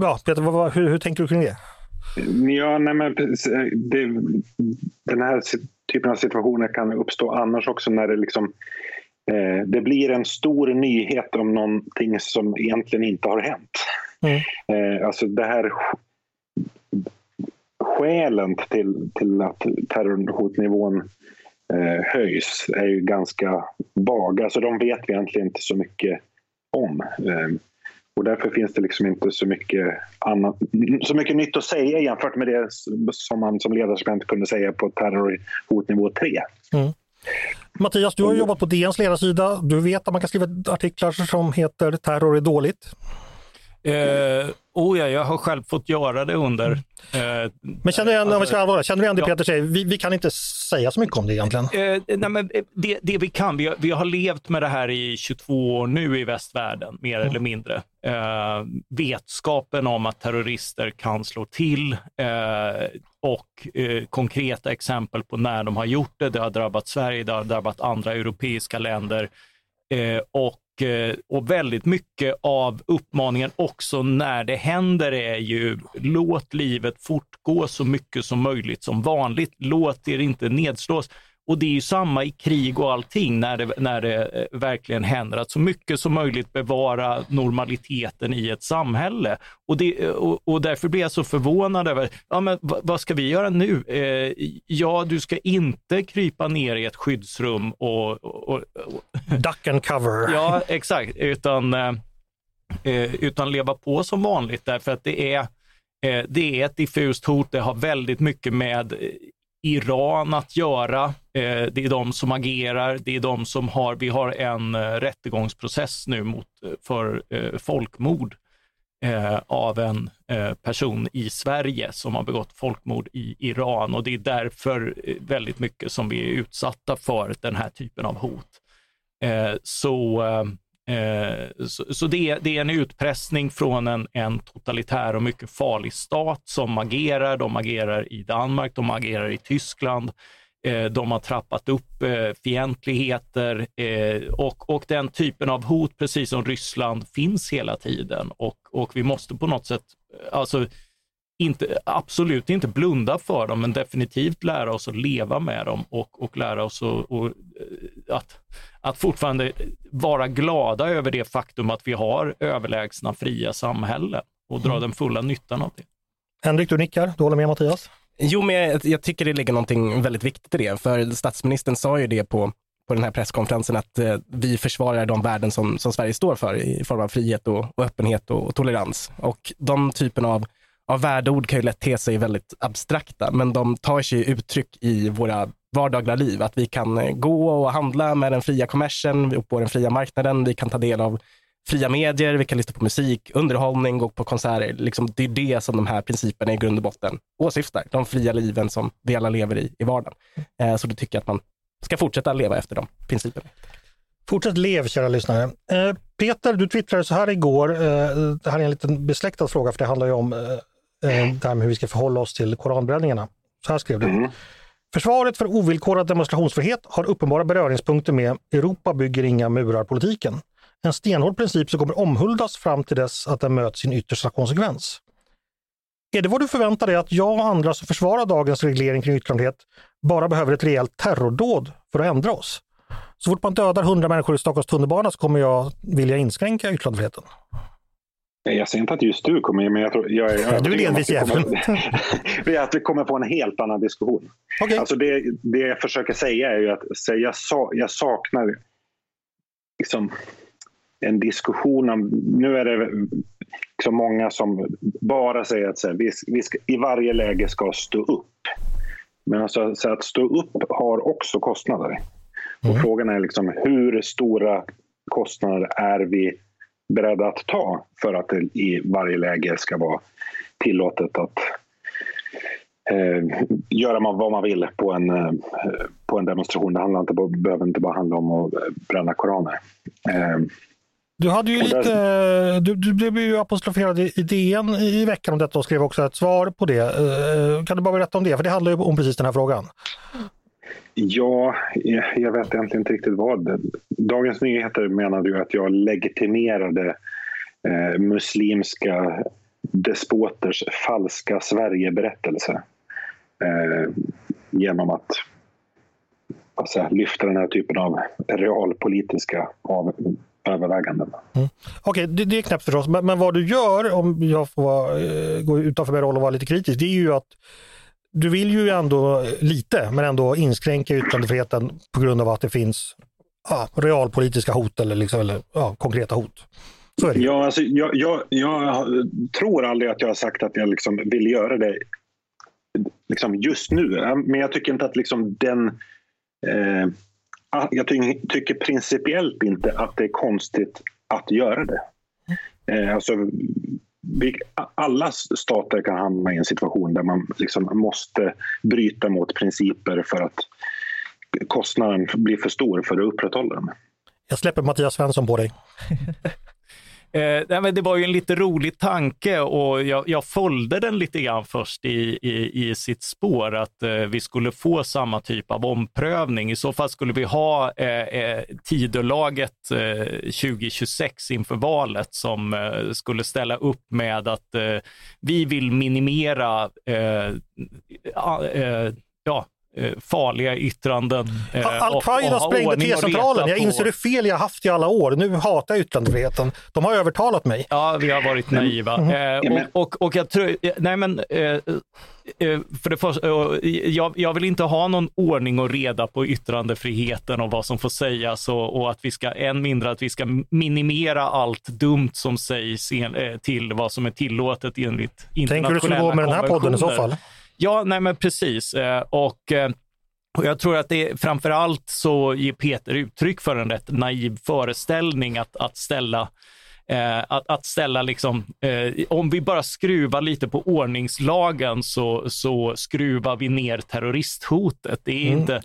ja, Peter, vad, hur, hur tänker du kring det? Ja, nej men precis, det, den här typen av situationer kan uppstå annars också när det liksom eh, det blir en stor nyhet om någonting som egentligen inte har hänt. Mm. Eh, alltså det här skälen till, till att terrorhotnivån eh, höjs är ju ganska vaga. Alltså de vet vi egentligen inte så mycket om. Eh, och därför finns det liksom inte så mycket, annat, så mycket nytt att säga jämfört med det som man som ledarskribent kunde säga på terrorhotnivå 3. Mattias, du har jobbat på DNs ledarsida. Du vet att man kan skriva artiklar som heter Terror är dåligt. Eh, oh ja, jag har själv fått göra det under. Eh, Men känner du igen, om vi ska vara känner du igen det Ja. Peter säger? Vi, vi kan inte säga så mycket om det egentligen. Eh, nej, men eh, det, det vi kan, vi har, vi har levt med det här i 22 år nu i västvärlden, mer eller mindre. Eh, vetskapen om att terrorister kan slå till eh, och eh, konkreta exempel på när de har gjort det. Det har drabbat Sverige, det har drabbat andra europeiska länder. Eh, och, eh, Eh, och väldigt mycket av uppmaningen också när det händer är ju låt livet fortgå så mycket som möjligt som vanligt. Låt er inte nedslås. Och det är ju samma i krig och allting när det, när det eh, verkligen händer, att så mycket som möjligt bevara normaliteten i ett samhälle. Och, det, och, och därför blir jag så förvånad över, ja, men vad, ska vi göra nu? Eh, ja, du ska inte krypa ner i ett skyddsrum och, och, och, Duck and cover. Ja, exakt. Utan, eh, eh, utan leva på som vanligt därför att det är, eh, det är ett diffust hot. Det har väldigt mycket med eh, Iran att göra. Eh, det är de som agerar. Det är de som har, vi har en eh, rättegångsprocess nu mot, eh, för eh, folkmord eh, av en eh, person i Sverige som har begått folkmord i Iran och det är därför eh, väldigt mycket som vi är utsatta för den här typen av hot. Eh, så eh, Eh, så, så det, är- det är en utpressning från en, en totalitär och mycket farlig stat som agerar. De agerar i Danmark, de agerar i Tyskland. Eh, de har trappat upp eh, fientligheter och, och den typen av hot, precis som Ryssland, finns hela tiden. Och, och vi måste på något sätt, alltså inte, absolut inte blunda för dem, men definitivt lära oss att leva med dem och, och lära oss att, och, eh, att, att fortfarande vara glada över det faktum att vi har överlägsna fria samhällen och dra den fulla nyttan av det. Henrik, du nickar. Du håller med Mattias? Jo, men jag, jag tycker det ligger någonting väldigt viktigt i det, för statsministern sa ju det på på den här presskonferensen att eh, vi försvarar de värden som, som Sverige står för i form av frihet och, och öppenhet och, och, tolerans. Och de typen av, av värdeord kan ju lätt te sig väldigt abstrakta, men de tar sig uttryck i våra vardagliga liv. Att vi kan eh, gå och handla med den fria kommersen på den fria marknaden. Vi kan ta del av fria medier, vi kan lyssna på musik, underhållning, gå på konserter. Liksom, det är det som de här principerna i grund och botten åsyftar. De fria liven som vi alla lever i i vardagen. Eh, så då tycker jag att man ska fortsätta leva efter de principerna. Fortsätt lev, kära lyssnare. Eh, Peter, du twittrade så här igår. Eh, det här är en liten besläktad fråga, för det handlar ju om eh, eh, det här med hur vi ska förhålla oss till koranbränningarna. Så här skrev du. Mm. Försvaret för ovillkorad demonstrationsfrihet har uppenbara beröringspunkter med Europa bygger inga murar-politiken. En stenhård princip som kommer omhuldas fram till dess att den möter sin yttersta konsekvens. Är det vad du förväntar dig att jag och andra som försvarar dagens reglering kring yttrandefrihet bara behöver ett rejält terrordåd för att ändra oss? Så fort man dödar 100 människor i Stockholms tunnelbana så kommer jag vilja inskränka yttrandefriheten. Jag säger inte att just du kommer, men jag tror... Jag, jag du är delvis jäveln. att vi kommer få en helt annan diskussion. Okay. Alltså det, det jag försöker säga är ju att så jag, jag saknar liksom en diskussion om... Nu är det liksom många som bara säger att här, vi, vi ska, i varje läge ska stå upp. Men alltså, så att stå upp har också kostnader. Mm. Och frågan är liksom, hur stora kostnader är vi beredda att ta för att det i varje läge ska vara tillåtet att eh, göra vad man vill på en, eh, på en demonstration. Det handlar inte, behöver inte bara handla om att bränna koraner. Eh, du, hade ju lite, du, du blev ju apostroferad i DN i veckan om detta och skrev också ett svar på det. Eh, kan du bara berätta om det? För det handlar ju om precis den här frågan. Ja, eh, jag vet egentligen inte riktigt vad. Dagens Nyheter menade ju att jag legitimerade eh, muslimska despoters falska Sverigeberättelse eh, genom att alltså, lyfta den här typen av realpolitiska av, överväganden. Mm. Okej, okay, det, det, är knäppt förstås, men, men vad du gör, om jag får eh, gå utanför min roll och vara lite kritisk, det är ju att du vill ju ändå lite, men ändå inskränka yttrandefriheten på grund av att det finns ja, realpolitiska hot eller, liksom, eller ja, konkreta hot. Så är det. Ja, alltså, jag, jag, jag, tror aldrig att jag har sagt att jag liksom vill göra det liksom just nu. Men jag tycker inte att liksom den eh, jag tycker principiellt inte att det är konstigt att göra det. Eh, alltså, alla stater kan hamna i en situation där man liksom måste bryta mot principer för att kostnaden blir för stor för att upprätthålla dem. Jag släpper Mattias Svensson på dig. Eh, det var ju en lite rolig tanke och jag, jag följde den lite grann först i, i, i sitt spår, att eh, vi skulle få samma typ av omprövning. I så fall skulle vi ha eh, eh Tidölaget eh, 2026 inför valet som eh, skulle ställa upp med att eh, vi vill minimera eh, ja, eh, farliga yttranden. Eh, Al-Qaida sprängde T-centralen. Jag inser hur fel jag haft i alla år. Nu hatar jag yttrandefriheten. De har övertalat mig. Ja, vi har varit naiva. Mm. Eh, och, och, och, jag tror, eh, nej men, eh, eh, för det första, jag, jag, vill inte ha någon ordning och reda på yttrandefriheten och vad som får sägas och, och, att vi ska, än mindre att vi ska minimera allt dumt som sägs en, till vad som är tillåtet enligt internationella Tänker du skulle gå med den här podden i så fall? Ja, nej men precis. Eh, och eh, och jag tror att det framför allt så ger Peter uttryck för en rätt naiv föreställning att, att ställa eh, att, att, ställa liksom, eh, om vi bara skruvar lite på ordningslagen så, så skruvar vi ner terroristhotet. Det är mm. inte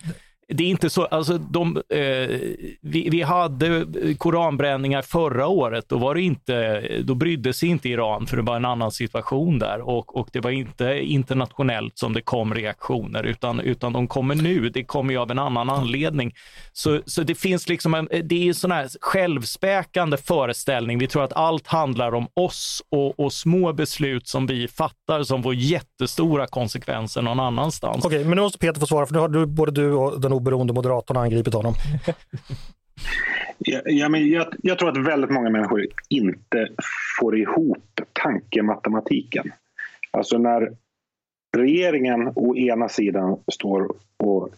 det är inte så, alltså de, eh, vi, vi, hade koranbränningar förra året, då, var det inte, då brydde sig inte Iran för det var en annan situation där och, och det var inte internationellt som det kom reaktioner utan, utan de kommer nu, det kommer ju av en annan anledning. Så, så det finns liksom en, det är en sån här självspäkande föreställning. Vi tror att allt handlar om oss och, och små beslut som vi fattar som får jättestora konsekvenser någon annanstans. Okej, men nu måste Peter få svara för nu har du, både du och den oberoende moderatorn angripit honom. Ja, ja, men jag, jag, tror att väldigt många människor inte får ihop tankematematiken. Alltså när regeringen å ena sidan står och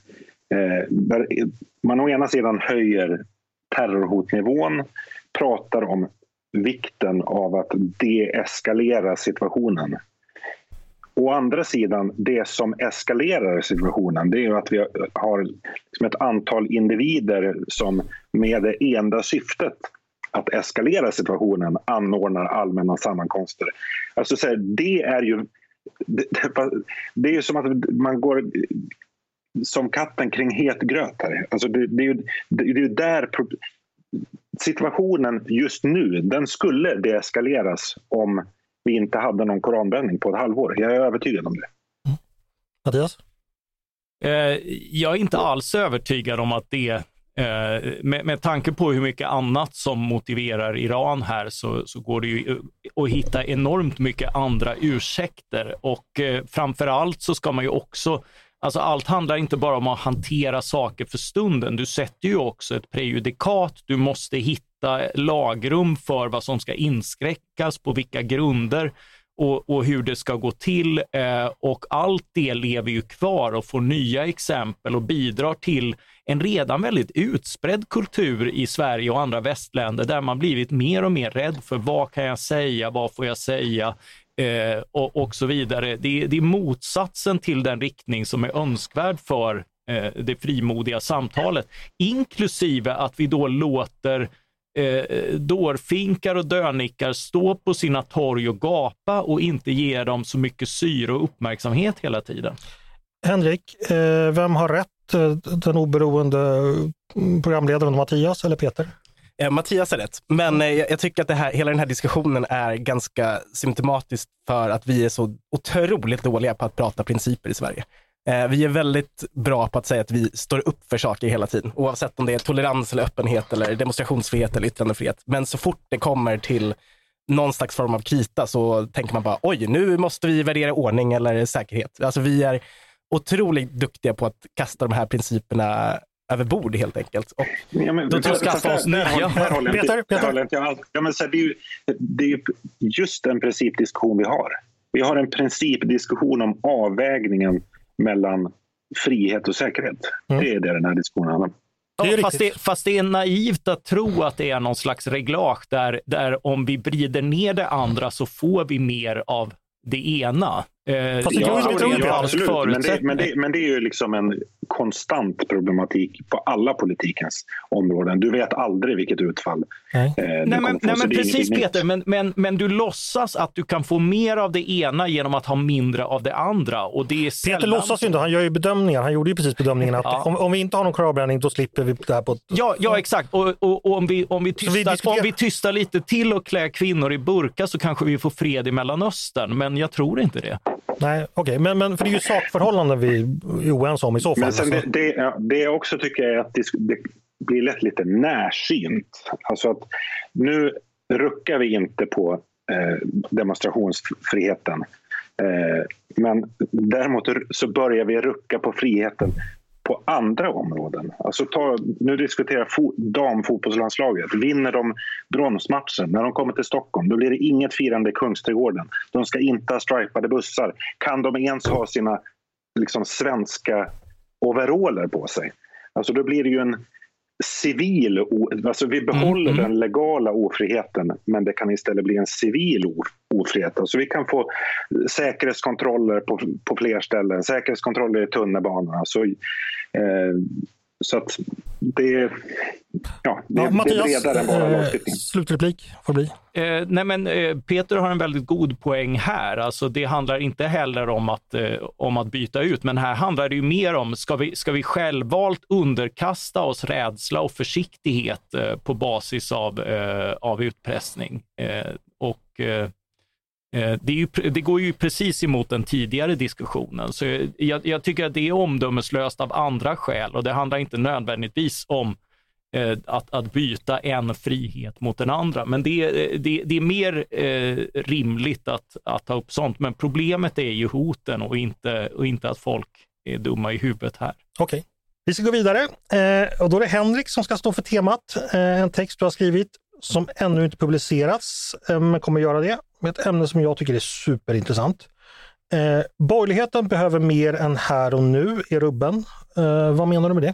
eh, där man å ena sidan höjer terrorhotnivån, pratar om vikten av att deeskalera situationen. Å andra sidan, det som eskalerar situationen det är att vi har liksom ett antal individer som med det enda syftet att eskalera situationen anordnar allmänna sammankomster. Alltså, så här, det är ju det, det, är ju som att man går som katten kring het gröt här. Alltså det, det, är ju, det är ju där situationen just nu, den skulle deeskaleras om vi inte hade någon koranbränning på ett halvår. Jag är övertygad om det. Mm. Mattias? Eh, jag är inte alls övertygad om att det eh, med, med tanke på hur mycket annat som motiverar Iran här så, så går det ju att hitta enormt mycket andra ursäkter och eh, framför allt så ska man ju också Alltså allt handlar inte bara om att hantera saker för stunden. Du sätter ju också ett prejudikat. Du måste hitta lagrum för vad som ska inskräckas, på vilka grunder och, och hur det ska gå till. Eh, och allt det lever ju kvar och får nya exempel och bidrar till en redan väldigt utspridd kultur i Sverige och andra västländer där man blivit mer och mer rädd för vad kan jag säga, vad får jag säga, eh, och, och så vidare. Det, det är motsatsen till den riktning som är önskvärd för eh, det frimodiga samtalet, inklusive att vi då låter eh, dårfinkar och dönickar stå på sina torg och gapa och inte ger dem så mycket syre och uppmärksamhet hela tiden. Henrik, eh, vem har rätt? Eh, den oberoende programledaren Mattias eller Peter? Eh, Mattias har rätt, men eh, jag tycker att det här, hela den här diskussionen är ganska symptomatiskt för att vi är så otroligt dåliga på att prata principer i Sverige. Eh, vi är väldigt bra på att säga att vi står upp för saker hela tiden, oavsett om det är tolerans eller öppenhet eller demonstrationsfrihet eller yttrandefrihet. Men så fort det kommer till någon slags form av krita så tänker man bara oj, nu måste vi värdera ordning eller säkerhet. Alltså vi är otroligt duktiga på att kasta de här principerna över bord helt enkelt. Och ja, men, då tror skaffa oss nya. Peter, Peter. Ja, men, så det, är ju, det är ju just en principdiskussion vi har. Vi har en principdiskussion om avvägningen mellan frihet och säkerhet. Mm. Det är det den här diskussionen handlar om. Ja, fast, det, fast, det, är naivt att tro att det är någon slags reglage där, där om vi brider ner det andra så får vi mer av det ena. Eh, Fast det ja, tror inte ja, absolut. Men det, men, det, men det är ju liksom en konstant problematik på alla politikens områden. Du vet aldrig vilket utfall nej. Eh, nej, men, nej, men precis Peter, men, men, men du låtsas att du kan få mer av det ena genom att ha mindre av det andra. Och det är sällan... Peter låtsas ju inte, han gör ju bedömningar. Han gjorde ju precis bedömningen att ja. om, om, vi inte har någon koranbränning då slipper vi det här på. Ja, ja exakt. Och, och, och om, vi, om, vi tystar, vi diskuterar... om vi tystar lite till och klär kvinnor i burka så kanske vi får fred i Mellanöstern. Men jag tror inte det. Nej, okej, okay. men, men för det är ju sakförhållanden vi är oense om i så fall. Men sen alltså. det, det, det också tycker jag är att det, det blir lätt lite närsynt. Alltså att nu ruckar vi inte på eh, demonstrationsfriheten. Eh, men däremot så börjar vi rucka på friheten på andra områden. Alltså ta, nu diskuterar fo, damfotbollslandslaget. Vinner de bronsmatchen, när de kommer till Stockholm, då blir det inget firande i Kungsträdgården. De ska inte ha stripade bussar. Kan de ens ha sina liksom, svenska overaller på sig? Alltså då blir det ju en civil... Alltså vi behåller mm. den legala ofriheten men det kan istället bli en civil ofrihet. Alltså vi kan få säkerhetskontroller på, på fler ställen, säkerhetskontroller i tunnelbanan. Alltså, eh, så att det, ja, det, ja, Mattias, det är bredare än bara eh, lagstiftning. Slutreplik får bli. Eh, nej men, eh, Peter har en väldigt god poäng här. Alltså, det handlar inte heller om att, eh, om att byta ut, men här handlar det ju mer om, ska vi, ska vi självvalt underkasta oss rädsla och försiktighet eh, på basis av, eh, av utpressning? och Eh, det, ju, det, går ju precis emot den tidigare diskussionen. Så jag, jag, tycker att det är omdömeslöst av andra skäl och det handlar inte nödvändigtvis om eh, att, att byta en frihet mot den andra. Men det, eh, det, det är mer eh, rimligt att, att ta upp sånt. Men problemet är ju hoten och inte, och inte att folk är dumma i huvudet här. Okej. Okay. Vi ska gå vidare eh, och då är det Henrik som ska stå för temat. Eh, en text du har skrivit som ännu inte publicerats, eh, men kommer göra det med ett ämne som jag tycker är superintressant. Eh, borgerligheten behöver mer än här och nu i rubben. Eh, vad menar du med det?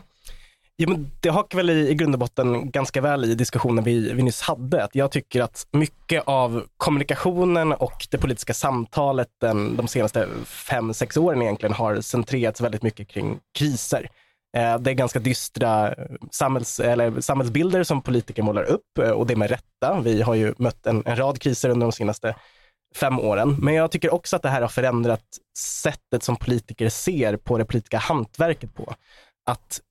Ja, men det hakar väl i, i grund och botten ganska väl i diskussionen vi, vi nyss hade. Att jag tycker att mycket av kommunikationen och det politiska samtalet den, de senaste fem, sex åren egentligen har centrerats väldigt mycket kring kriser. Eh, det är ganska dystra eh, samhälls, eller samhällsbilder som politiker målar upp eh, och det med rätta. Vi har ju mött en, en rad kriser under de senaste fem åren. Men jag tycker också att det här har förändrat sättet som politiker ser på det politiska hantverket på. Att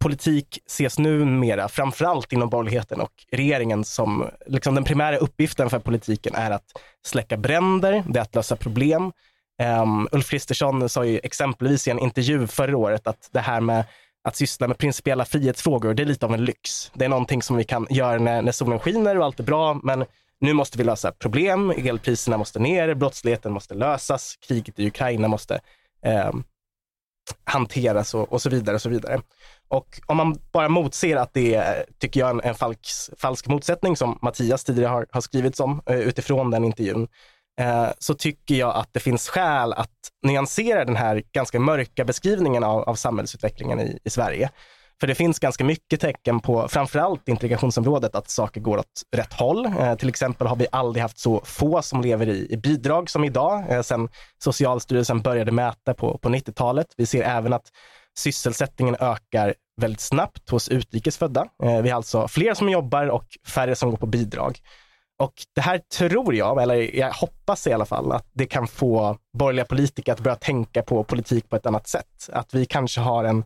politik ses numera, framförallt inom borgerligheten och regeringen, som liksom den primära uppgiften för politiken är att släcka bränder, det är att lösa problem. Um, Ulf Kristersson sa ju exempelvis i en intervju förra året att det här med att syssla med principiella frihetsfrågor, det är lite av en lyx. Det är någonting som vi kan göra när, när solen skiner och allt är bra, men nu måste vi lösa problem. Elpriserna måste ner, brottsligheten måste lösas, kriget i Ukraina måste eh, hanteras och, och, så vidare. och så vidare. Och om man bara motser att det är, tycker jag, en, en falsk, falsk motsättning som Mattias tidigare har, har skrivit om eh, utifrån den intervjun, eh, Eh, så tycker jag att det finns skäl att nyansera den här ganska mörka beskrivningen av, av samhällsutvecklingen i, i Sverige. För det finns ganska mycket tecken på, framförallt integrationsområdet, att saker går åt rätt håll. Eh, till exempel har vi aldrig haft så få som lever i, i bidrag som idag, eh, sedan Socialstyrelsen började mäta på, på 90-talet. Vi ser även att sysselsättningen ökar väldigt snabbt hos utrikesfödda. Eh, vi har alltså fler som jobbar och färre som går på bidrag. Och det här tror jag, eller jag hoppas i alla fall, att det kan få borgerliga politiker att börja tänka på politik på ett annat sätt. Att vi kanske har en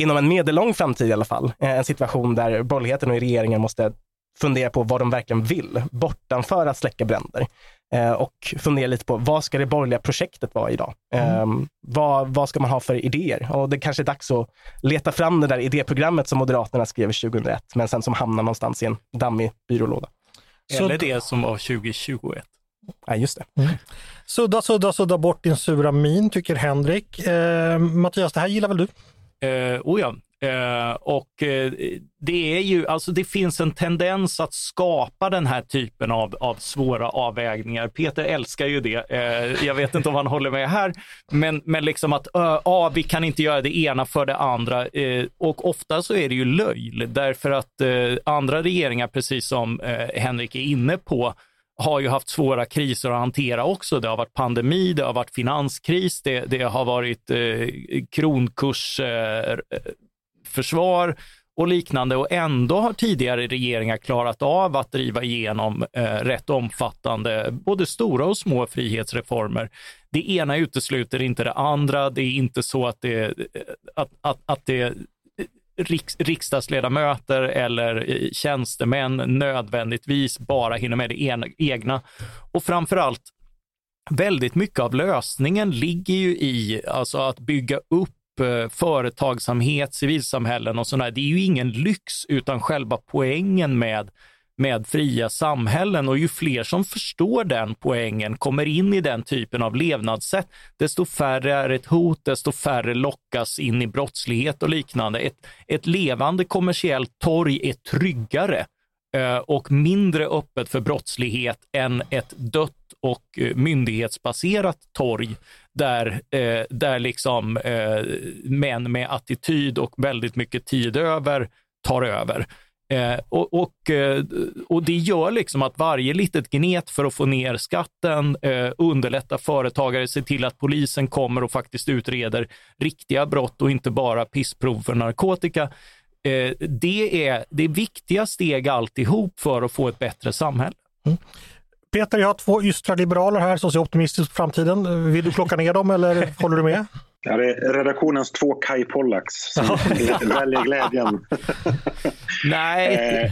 inom en medellång framtid i alla fall, eh, en situation där borgerligheten och regeringen måste fundera på vad de verkligen vill, bortanför att släcka bränder. Eh, och fundera lite på vad ska det borgerliga projektet vara idag? Eh, mm. vad, vad ska man ha för idéer? Och det kanske är dags att leta fram det där idéprogrammet som Moderaterna skrev 2001, men sen som hamnar någonstans i en dammig byrålåda. Eller det som var 2021. Ja, just det. Mm. Sudda, sudda, sudda bort din sura min, tycker Henrik. Eh, Mattias, det här gillar väl du? Eh, oh ja. Eh, och eh, det är ju, alltså det finns en tendens att skapa den här typen av, av svåra avvägningar. Peter älskar ju det. Eh, jag vet inte om han håller med här, men, men liksom att ja, vi kan inte göra det ena för det andra. Eh, och ofta så är det ju löjl, därför att eh, andra regeringar, precis som eh, Henrik är inne på, har ju haft svåra kriser att hantera också. Det har varit pandemi, det har varit finanskris, det, det har varit eh, kronkurs eh, eh försvar och liknande och ändå har tidigare regeringar klarat av att driva igenom eh, rätt omfattande, både stora och små frihetsreformer. Det ena utesluter inte det andra. Det är inte så att det, eh, att, att, att det eh, riks, riksdagsledamöter eller eh, tjänstemän nödvändigtvis bara hinner med det ena, egna. Och framförallt, väldigt mycket av lösningen ligger ju i alltså att bygga upp Eh, företagsamhet, civilsamhällen och sådär. Det är ju ingen lyx, utan själva poängen med med fria samhällen och ju fler som förstår den poängen, kommer in i den typen av levnadssätt, desto färre är ett hot, desto färre lockas in i brottslighet och liknande. Ett, ett levande kommersiellt torg är tryggare eh, och mindre öppet för brottslighet än ett dött och eh, myndighetsbaserat torg där, eh, där liksom eh, män med attityd och väldigt mycket tid över tar över. Eh, och, och, eh, och, det gör liksom att varje litet gnet för att få ner skatten eh, underlätta företagare, se till att polisen kommer och faktiskt utreder riktiga brott och inte bara pissprov för narkotika. Eh, det, är, det är viktiga steg alltihop för att få ett bättre samhälle. Mm. Peter, jag har två ystra liberaler här som ser optimistiskt på framtiden. Vill du plocka ner dem eller håller du med? Ja, det är redaktionens två Kai Pollaks som väljer glädjen. nej. eh,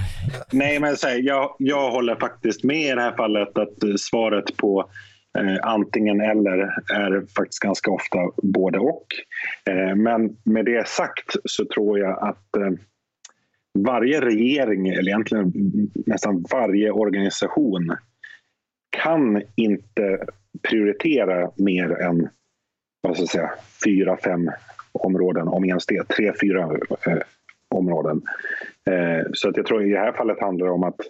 nej, men här, jag, jag håller faktiskt med i det här fallet att svaret på eh, antingen eller är faktiskt ganska ofta både och. Eh, men med det sagt så tror jag att eh, varje regering, eller egentligen nästan varje organisation kan inte prioritera mer än vad ska jag säga, fyra, fem områden, om ens det. Tre, fyra eh, områden. Eh, så att jag tror i det här fallet handlar det om att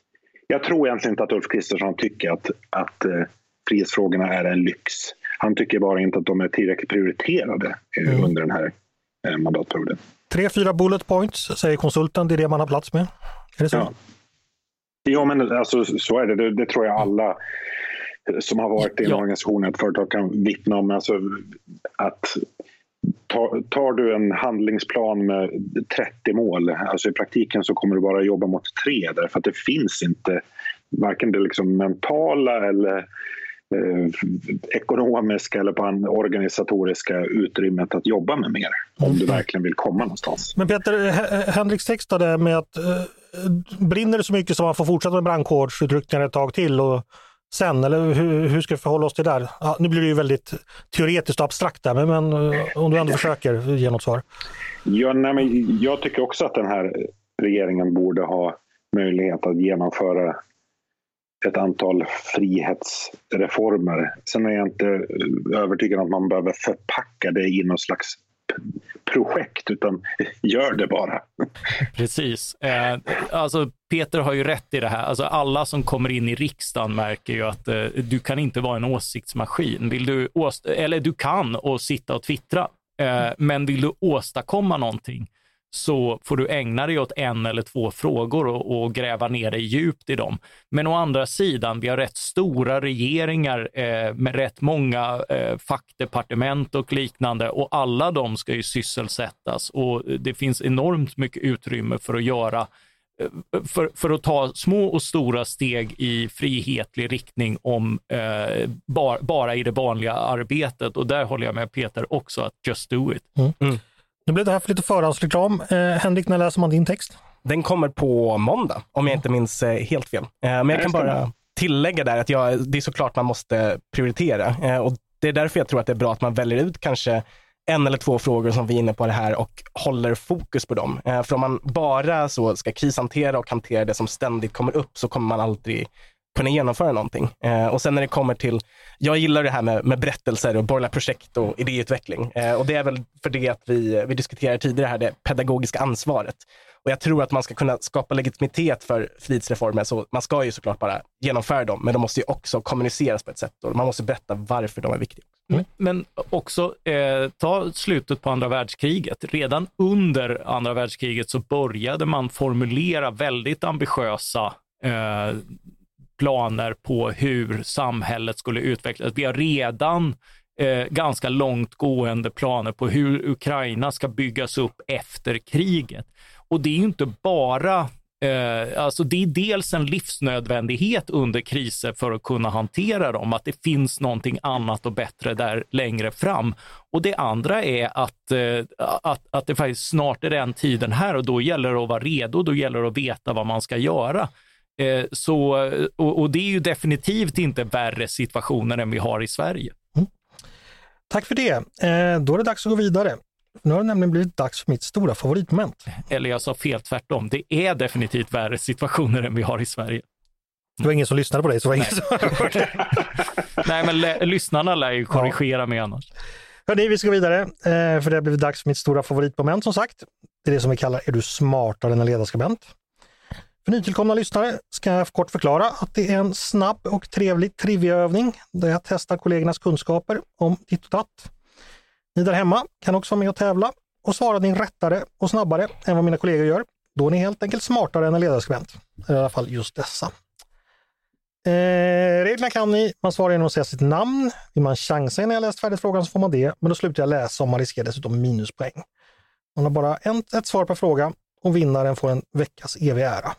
jag tror egentligen inte att Ulf Kristersson tycker att, att eh, frihetsfrågorna är en lyx. Han tycker bara inte att de är tillräckligt prioriterade eh, Mm. under den här eh, mandatperioden. Tre, fyra bullet points, säger konsulten. Det är det man har plats med. Är det så? Ja. Ja, men alltså, så är det. det. Det tror jag alla som har varit i en Ja. organisation, ett företag kan vittna om. Alltså, att tar, tar du en handlingsplan med 30 mål, alltså i praktiken så kommer du bara jobba mot tre därför att det finns inte varken det liksom mentala eller eh, ekonomiska eller på en organisatoriska utrymmet att jobba med mer om du verkligen vill komma någonstans. Men Peter, H- Henriks text där med att eh, brinner det så mycket så man får fortsätta med brandkårsutryckningar ett tag till och sen, eller hur, hur ska vi förhålla oss till det där? Ja, nu blir det ju väldigt teoretiskt och abstrakt där, men, men eh, om du ändå försöker ge något svar. Ja, nej, men jag tycker också att den här regeringen borde ha möjlighet att genomföra ett antal frihetsreformer. Sen är jag inte eh, övertygad om att man behöver förpacka det i någon slags projekt, utan gör det bara. Precis. Eh, alltså Peter har ju rätt i det här. Alltså alla som kommer in i riksdagen märker ju att eh, du kan inte vara en åsiktsmaskin. Vill du åst- eller du kan och sitta och twittra, eh, men vill du åstadkomma någonting så får du ägna dig åt en eller två frågor och, och gräva ner dig djupt i dem. Men å andra sidan, vi har rätt stora regeringar eh, med rätt många eh, fackdepartement och liknande och alla de ska ju sysselsättas och det finns enormt mycket utrymme för att göra eh, för, för att ta små och stora steg i frihetlig riktning om eh, bar, bara i det vanliga arbetet. Och där håller jag med Peter också, att just do it. Nu blev det här för lite förhandsreklam. Eh, Henrik, när läser man din text? Den kommer på måndag, om jag inte minns eh, helt fel. Eh, Men jag kan bara tillägga där att jag, det är såklart man måste prioritera. Eh, Och det är därför jag tror att det är bra att man väljer ut kanske en eller två frågor som vi är inne på det här och håller fokus på dem. Eh, För om man bara så ska krishantera och hantera det som ständigt kommer upp så kommer man aldrig kunna genomföra någonting. Eh, och sen när det kommer till, jag gillar det här med, med berättelser och borgerliga projekt och idéutveckling. Eh, och det är väl för det att vi, vi diskuterade tidigare här, det pedagogiska ansvaret. Och jag tror att man ska kunna skapa legitimitet för frihetsreformer, så man ska ju såklart bara genomföra dem, men de måste ju också kommuniceras på ett sätt och man måste berätta varför de är viktiga. Mm. Men också eh, ta slutet på andra världskriget. Redan under andra världskriget så började man formulera väldigt ambitiösa eh, planer på hur samhället skulle utvecklas. Vi har redan eh, ganska långtgående planer på hur Ukraina ska byggas upp efter kriget. Och det är ju inte bara Eh, alltså det är dels en livsnödvändighet under kriser för att kunna hantera dem, att det finns någonting annat och bättre där längre fram. Och det andra är att, eh, att, att det faktiskt snart är den tiden här och då gäller det att vara redo, då gäller det att veta vad man ska göra. Eh, så, och, och det är ju definitivt inte värre situationer än vi har i Sverige. Tack för det. Eh, då är det dags att gå vidare. Nu har det nämligen blivit dags för mitt stora favoritmoment. Eller jag sa fel, tvärtom. Det är definitivt värre situationer än vi har i Sverige. Det var ingen som lyssnade på dig, så var ingen som hörde. Nej, men lyssnarna lär ju korrigera mig annars. Hörni, vi ska gå vidare, eh, för det har blivit dags för mitt stora favoritmoment som sagt. Det är det som vi kallar Är du smartare än en ledarskribent? För nytillkomna lyssnare ska jag kort förklara att det är en snabb och trevlig triviaövning där jag testar kollegornas kunskaper om ditt och datt. Ni där hemma kan också vara med och tävla och svara din rättare och snabbare än vad mina kollegor gör. Då är ni helt enkelt smartare än en ledarskribent. I alla fall just dessa. Eh, reglerna kan ni. Man svarar genom att säga sitt namn. Vill man chansa innan jag läst färdigt frågan så får man det. Men då slutar jag läsa och man riskerar dessutom minuspoäng. Man har bara en, ett svar per fråga och vinnaren får en veckas evig ära.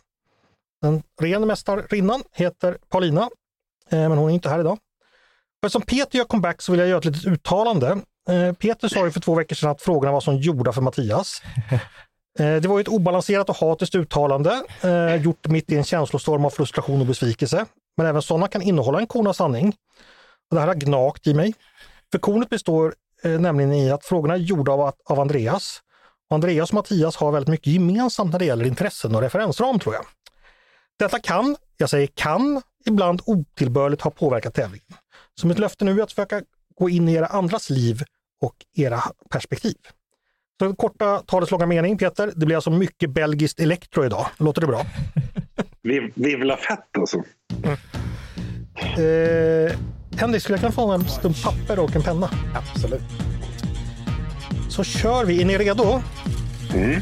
Den ren mästarinnan heter Paulina, eh, men hon är inte här idag. Och Eftersom Peter gör comeback så vill jag göra ett litet uttalande. Eh, Peter sa ju för två veckor sedan att frågorna var som gjorda för Mattias. Eh, Det var ju ett obalanserat och hatiskt uttalande, gjort mitt i en känslostorm av frustration och besvikelse. Men även sådana kan innehålla en korn av sanning. Och det här har gnagt i mig. För kornet består nämligen i att frågorna är gjorda av, av Andreas. Och Andreas och Mattias har väldigt mycket gemensamt när det gäller intressen och referensram tror jag. Detta kan, jag säger kan, ibland otillbörligt ha påverkat tävlingen. Så mitt löfte nu är att försöka gå in i era andras liv och era perspektiv. Så korta talets långa mening, Peter. Det blir alltså mycket belgiskt elektro idag. Låter det bra? Viv, vivla fett alltså. Eh, Henrik, skulle jag kunna få en stump papper och en penna? Absolut. Så kör vi. Är ni redo? Mm.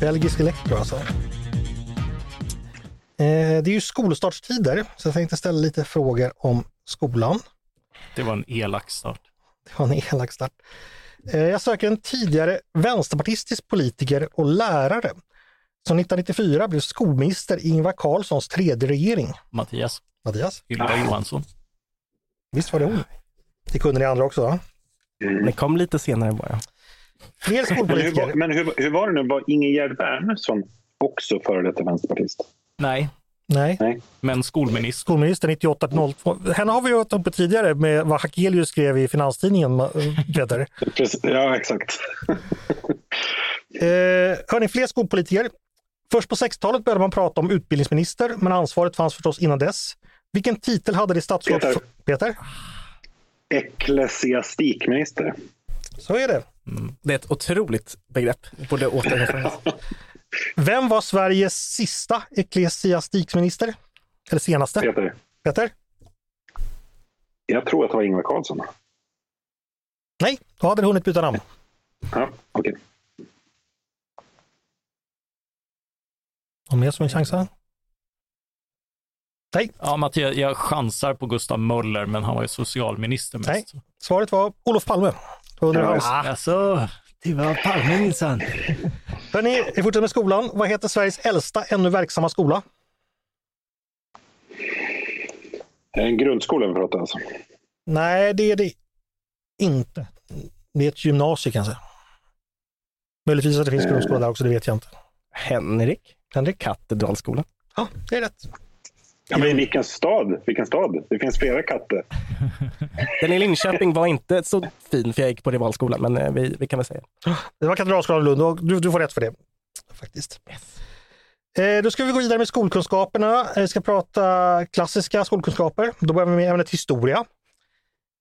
Belgisk Elektro alltså. Eh, det är ju skolstartstider, så jag tänkte ställa lite frågor om skolan. Det var en elak start. Det var en elak start. Eh, jag söker en tidigare vänsterpartistisk politiker och lärare som 1994 blev skolminister i Ingvar Carlssons tredje regering. Mattias, Mattias, Ylva Johansson. visst var det hon? Det kunde ni andra också va? Det kom lite senare bara. Fler Men, hur, skolpolitiker. var- men hur, hur var det nu? Var Ingegerd Wärnersson också före detta vänsterpartist? Nej, Nej, men skolminister. skolminister 98 till 02. Henne har vi varit uppe tidigare med vad Hakelius skrev i Finanstidningen. Precis, ja, exakt. Eh, hörni, fler skolpolitiker. Först på 60-talet började man prata om utbildningsminister, men ansvaret fanns förstås innan dess. Vilken titel hade det statsråd... Peter. Peter? Ecklesiastikminister. Så är det. Det är ett otroligt begrepp. Borde återrefereras. Vem var Sveriges sista ecklesiastikminister? Eller senaste? Peter, Peter? jag tror att det var Ingvar Carlsson. Nej, då hade du hunnit byta namn. Ja, okej. Någon mer som vill chansa? Nej, Ja, Mattias, jag chansar på Gustav Möller, men han var ju socialminister mest. Nej. svaret var Olof Palme. Under Ja. Alltså, det var Palme minsann. Hörni, vi fortsätter med skolan. Vad heter Sveriges äldsta ännu verksamma skola? En grundskola vi pratar alltså. Nej, det är det inte. Det är ett gymnasium kan jag säga. Möjligtvis att det finns grundskola där också, det vet jag inte. Henrik, Henrik? Katedralskolan. Ja, det är rätt. Ja, men vilken stad? Vilken stad? Det finns flera katter. Den i Linköping var inte så fin, för jag gick på rivalskolan, men eh, vi, vi kan väl säga. Det var Katedralskolan i Lund och du, du får rätt för det. Faktiskt. Eh, då ska vi gå vidare med skolkunskaperna. Eh, Vi ska prata klassiska skolkunskaper. Då börjar vi med ämnet historia.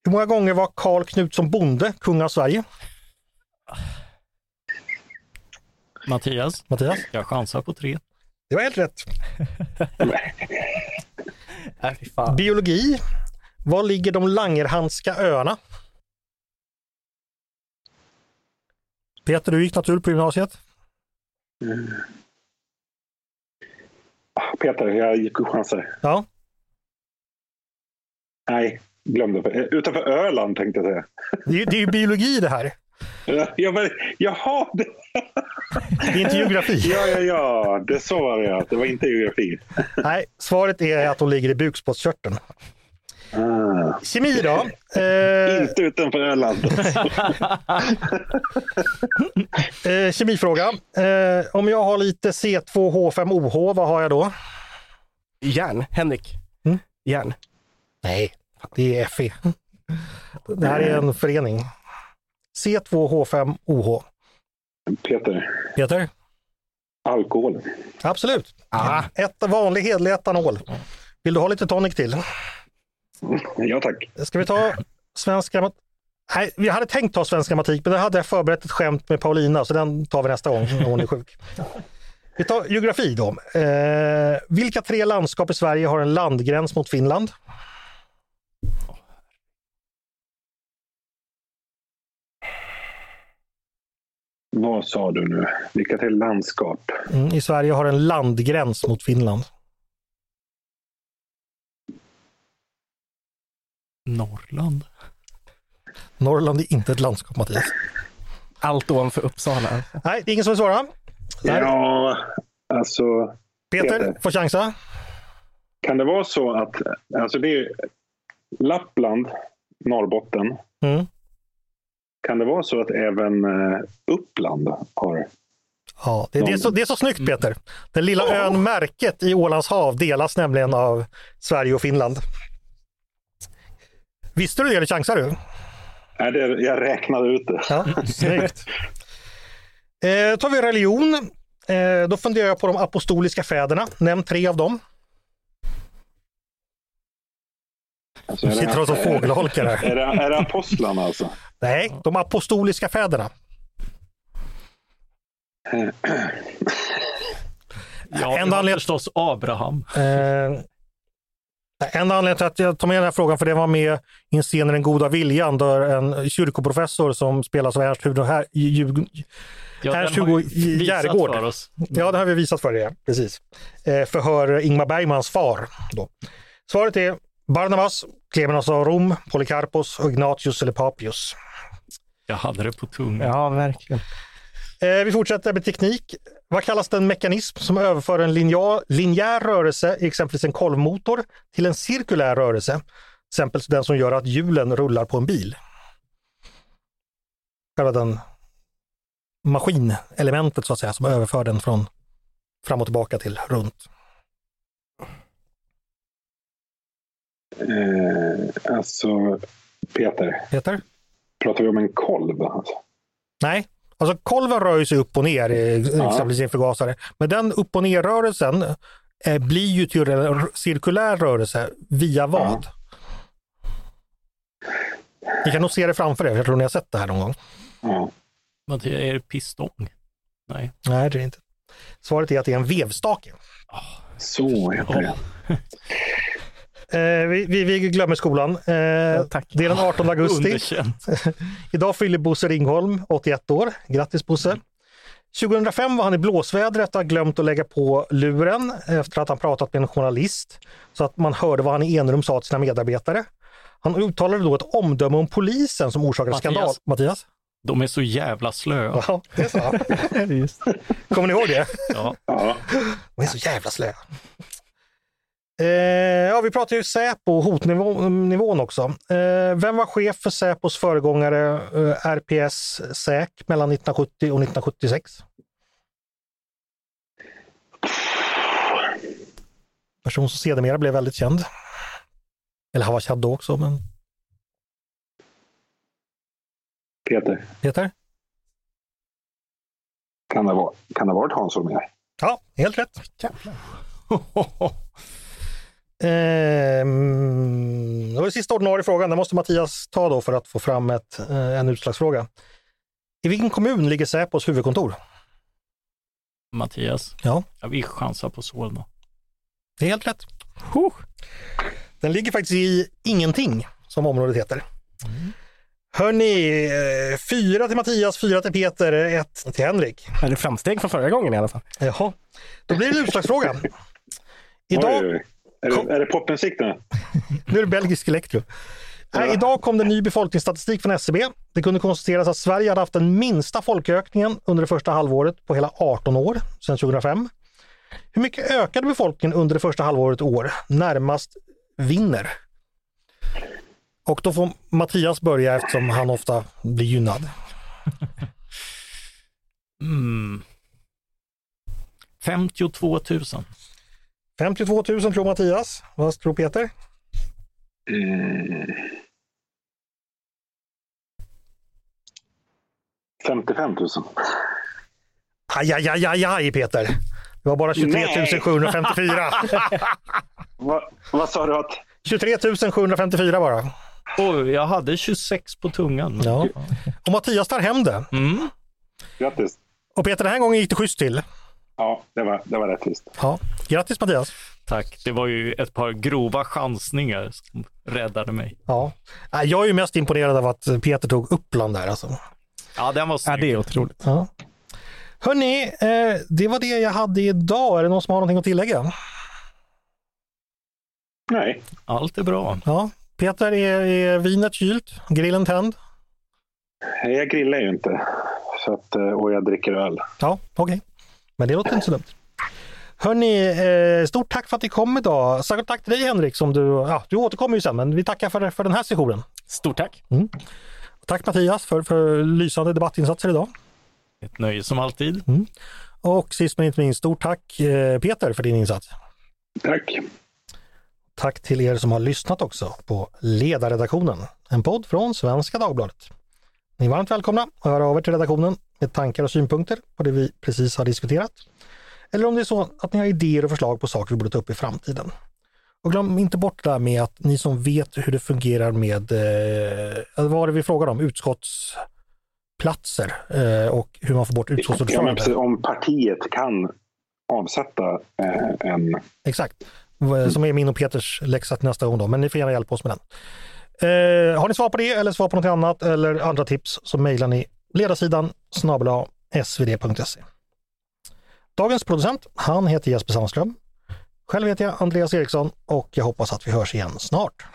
Hur många gånger var Karl Knutsson bonde kung av Sverige? Mattias, Mattias? jag chansar på tre. Det var helt rätt. Äh. Biologi. Var ligger de Langerhanska öarna? Peter, du gick natur på gymnasiet. Ah, Peter, jag gick och chansar. Ja, Nej, glömde. Utanför Öland tänkte jag säga. det är, ju- det är ju biologi det här. Ja, men, jaha, det, Det är inte geografi. ja, ja, ja, det så var det ja. Det var inte geografi. Nej, svaret är att de ligger i bukspottkörteln. Ah, Kemi då? Eh, inte utanför Öland. eh, kemifråga. Eh, om jag har lite C2H5OH, vad har jag då? Järn, Henrik. Mm. Järn. Nej, det är Fe. Det här är en förening. C2H5OH. Peter, Peter? alkohol. Absolut. Ah. Ett vanlig hedlig etanol. Vill du ha lite tonic till? Ja, tack. Ska vi ta svensk grammatik? Nej, vi hade tänkt ta svensk grammatik, men där hade jag förberett ett skämt med Paulina, så den tar vi nästa gång om hon är sjuk. Vi tar geografi då. Eh, vilka tre landskap i Sverige har en landgräns mot Finland? Vad sa du nu? Vilka till landskap? Mm, I Sverige har en landgräns mot Finland. Norrland. Norrland är inte ett landskap, Mattias. Allt ovanför Uppsala. Nej, det är ingen som vill svara. Nej. Ja, alltså. Peter Peter. får chansa. Kan det vara så att alltså det är Lappland, Norrbotten. Mm. Kan det vara så att även eh, Uppland har... Ja, det, det, är så, det är så snyggt Peter. Den lilla ön Märket i Ålands hav delas nämligen av Sverige och Finland. Visste du det eller chansar du? Nej, det, jag räknade ut det. Ja, snyggt. Eh, tar vi religion. Eh, då funderar jag på de apostoliska fäderna. Nämn tre av dem. Alltså, sitter och som det, fågelholkar här. är, det, är det apostlarna alltså? Nej, de apostoliska fäderna. Ja, det var förstås Abraham. Eh, En anledning till att jag tar med den här frågan, för det var med i en scen i Den goda viljan, där en kyrkoprofessor som spelas av Ernst Hugo, här, Ju- Ja, Ernst Hugo Järegård. för oss. Ja, det har vi visat för er, precis. Eh, förhör Ingmar Bergmans far. Då. Svaret är Barnabas, Klemenos av Rom, Polycarpos och Ignatius eller Papius. Jag hade det på tungan. Ja, verkligen. Eh, vi fortsätter med teknik. Vad kallas den mekanism som överför en linjär, linjär rörelse, exempelvis en kolvmotor, till en cirkulär rörelse? Till exempel den som gör att hjulen rullar på en bil. Själva den maskinelementet så att säga, som överför den från fram och tillbaka till runt. Eh, alltså, Peter, Peter? pratar vi om en kolv? Alltså? Nej, alltså kolven rör sig upp och ner, eh, exempelvis i en förgasare. Men den upp och ner-rörelsen eh, blir ju till en cirkulär rörelse via vad? Ni kan nog se det framför er, jag tror ni har sett det här någon gång. Ja. Mattias, är det pistong? Nej. Nej, det är det inte. Svaret är att det är en vevstake. Så heter det. Eh, vi, vi, vi glömmer skolan. Eh, tack. det är den 18 augusti. Idag fyller Bosse Ringholm 81 år. Grattis Bosse! 2005 var han i blåsvädret och har glömt att lägga på luren efter att han pratat med en journalist så att man hörde vad han i enrum sa till sina medarbetare. Han uttalade då ett omdöme om polisen som orsakade Mattias. skandal. Mattias? De är så jävla slöa. Ja, det sa han. Kommer ni ihåg det? Ja. Ja. De är så jävla slöa. Eh, ja, vi pratar ju Säpo och hotnivån också. Eh, vem var chef för Säpos föregångare eh, RPS SÄK mellan 1970 och 1976? Person som sedermera blev väldigt känd. Eller han var känd då också, men Peter, Peter? kan det, vara, kan det ha varit Hans Holmér? Ja, helt rätt. Ehm, det var sista ordinarie frågan. Den måste Mattias ta då för att få fram ett, eh, en utslagsfråga. I vilken kommun ligger Säpos huvudkontor? Mattias, Ja, jag vill chansa på Solna. det är helt rätt. Den ligger faktiskt i Ingenting, som området heter. Hörni, eh, fyra till Mattias, fyra till Peter, ett till Henrik. Är det framsteg från förra gången i alla fall? Jaha, då blir det en utslagsfråga. Idag, Oj, oj. Är, Kom- det, är det popmusik nu? Nu är det belgisk elektro. Nej, idag kom det ny befolkningsstatistik från SCB. Det kunde konstateras att Sverige hade haft den minsta folkökningen under det första halvåret på hela 18 år, sedan 2005. Hur mycket ökade befolkningen under det första halvåret i år? Närmast vinner. Och då får Mattias börja eftersom han ofta blir gynnad. Mm. 52 000. 52 000 tror Mattias. Vad tror Peter? Mm. 55 000. Aj, aj, aj, aj, aj Peter. Det var bara 23 Nej. 754. Va, vad sa du att... 23 754 bara. Oj, jag hade 26 på tungan. Ja. Och Mattias tar hem det. Mm. Grattis. Och Peter, den här gången gick det schysst till. Ja, det var, det var rättvist. Ja. Grattis Mattias! Tack. Det var ju ett par grova chansningar som räddade mig. Ja. Nej, Jag är ju mest imponerad av att Peter tog Uppland där. Alltså. Ja, den var Ja, snygg. det är otroligt. Ja. Hörni, eh, det var det jag hade idag. Är det någon som har någonting att tillägga? Nej, Allt är bra. Ja. Peter, är, är vinet kylt? Grillen tänd? jag grillar ju inte. Så att, eh, och jag dricker öl. Ja, okej. Men det låter inte så dumt. Hörni, eh, stort tack för att ni kom idag. Särskilt tack till dig Henrik, som du, ja, du återkommer ju sen, men vi tackar för, för den här sessionen. Stort tack. Tack Mattias för, för lysande debattinsatser idag. Ett nöje som alltid. Och sist men inte minst, stort tack eh, Peter för din insats. Tack. Tack till er som har lyssnat också på Ledarredaktionen, en podd från Svenska Dagbladet. Ni är varmt välkomna att höra av er till redaktionen med tankar och synpunkter på det vi precis har diskuterat. Eller om det är så att ni har idéer och förslag på saker vi borde ta upp i framtiden. Och glöm inte bort det där med att ni som vet hur det fungerar med, eh, vad var det vi frågade om, utskottsplatser eh, och hur man får bort Ja, utskottsordförande. precis, om partiet kan avsätta eh, en... Exakt. som är min och Peters läxa till nästa gång. Då. Men ni får gärna hjälpa oss med den. Eh, har ni svar på det eller svar på något annat eller andra tips så mejlar ni ledarsidan snabel svd.se. Dagens producent, han heter Jesper Sandström. Själv heter jag Andreas Eriksson och jag hoppas att vi hörs igen snart.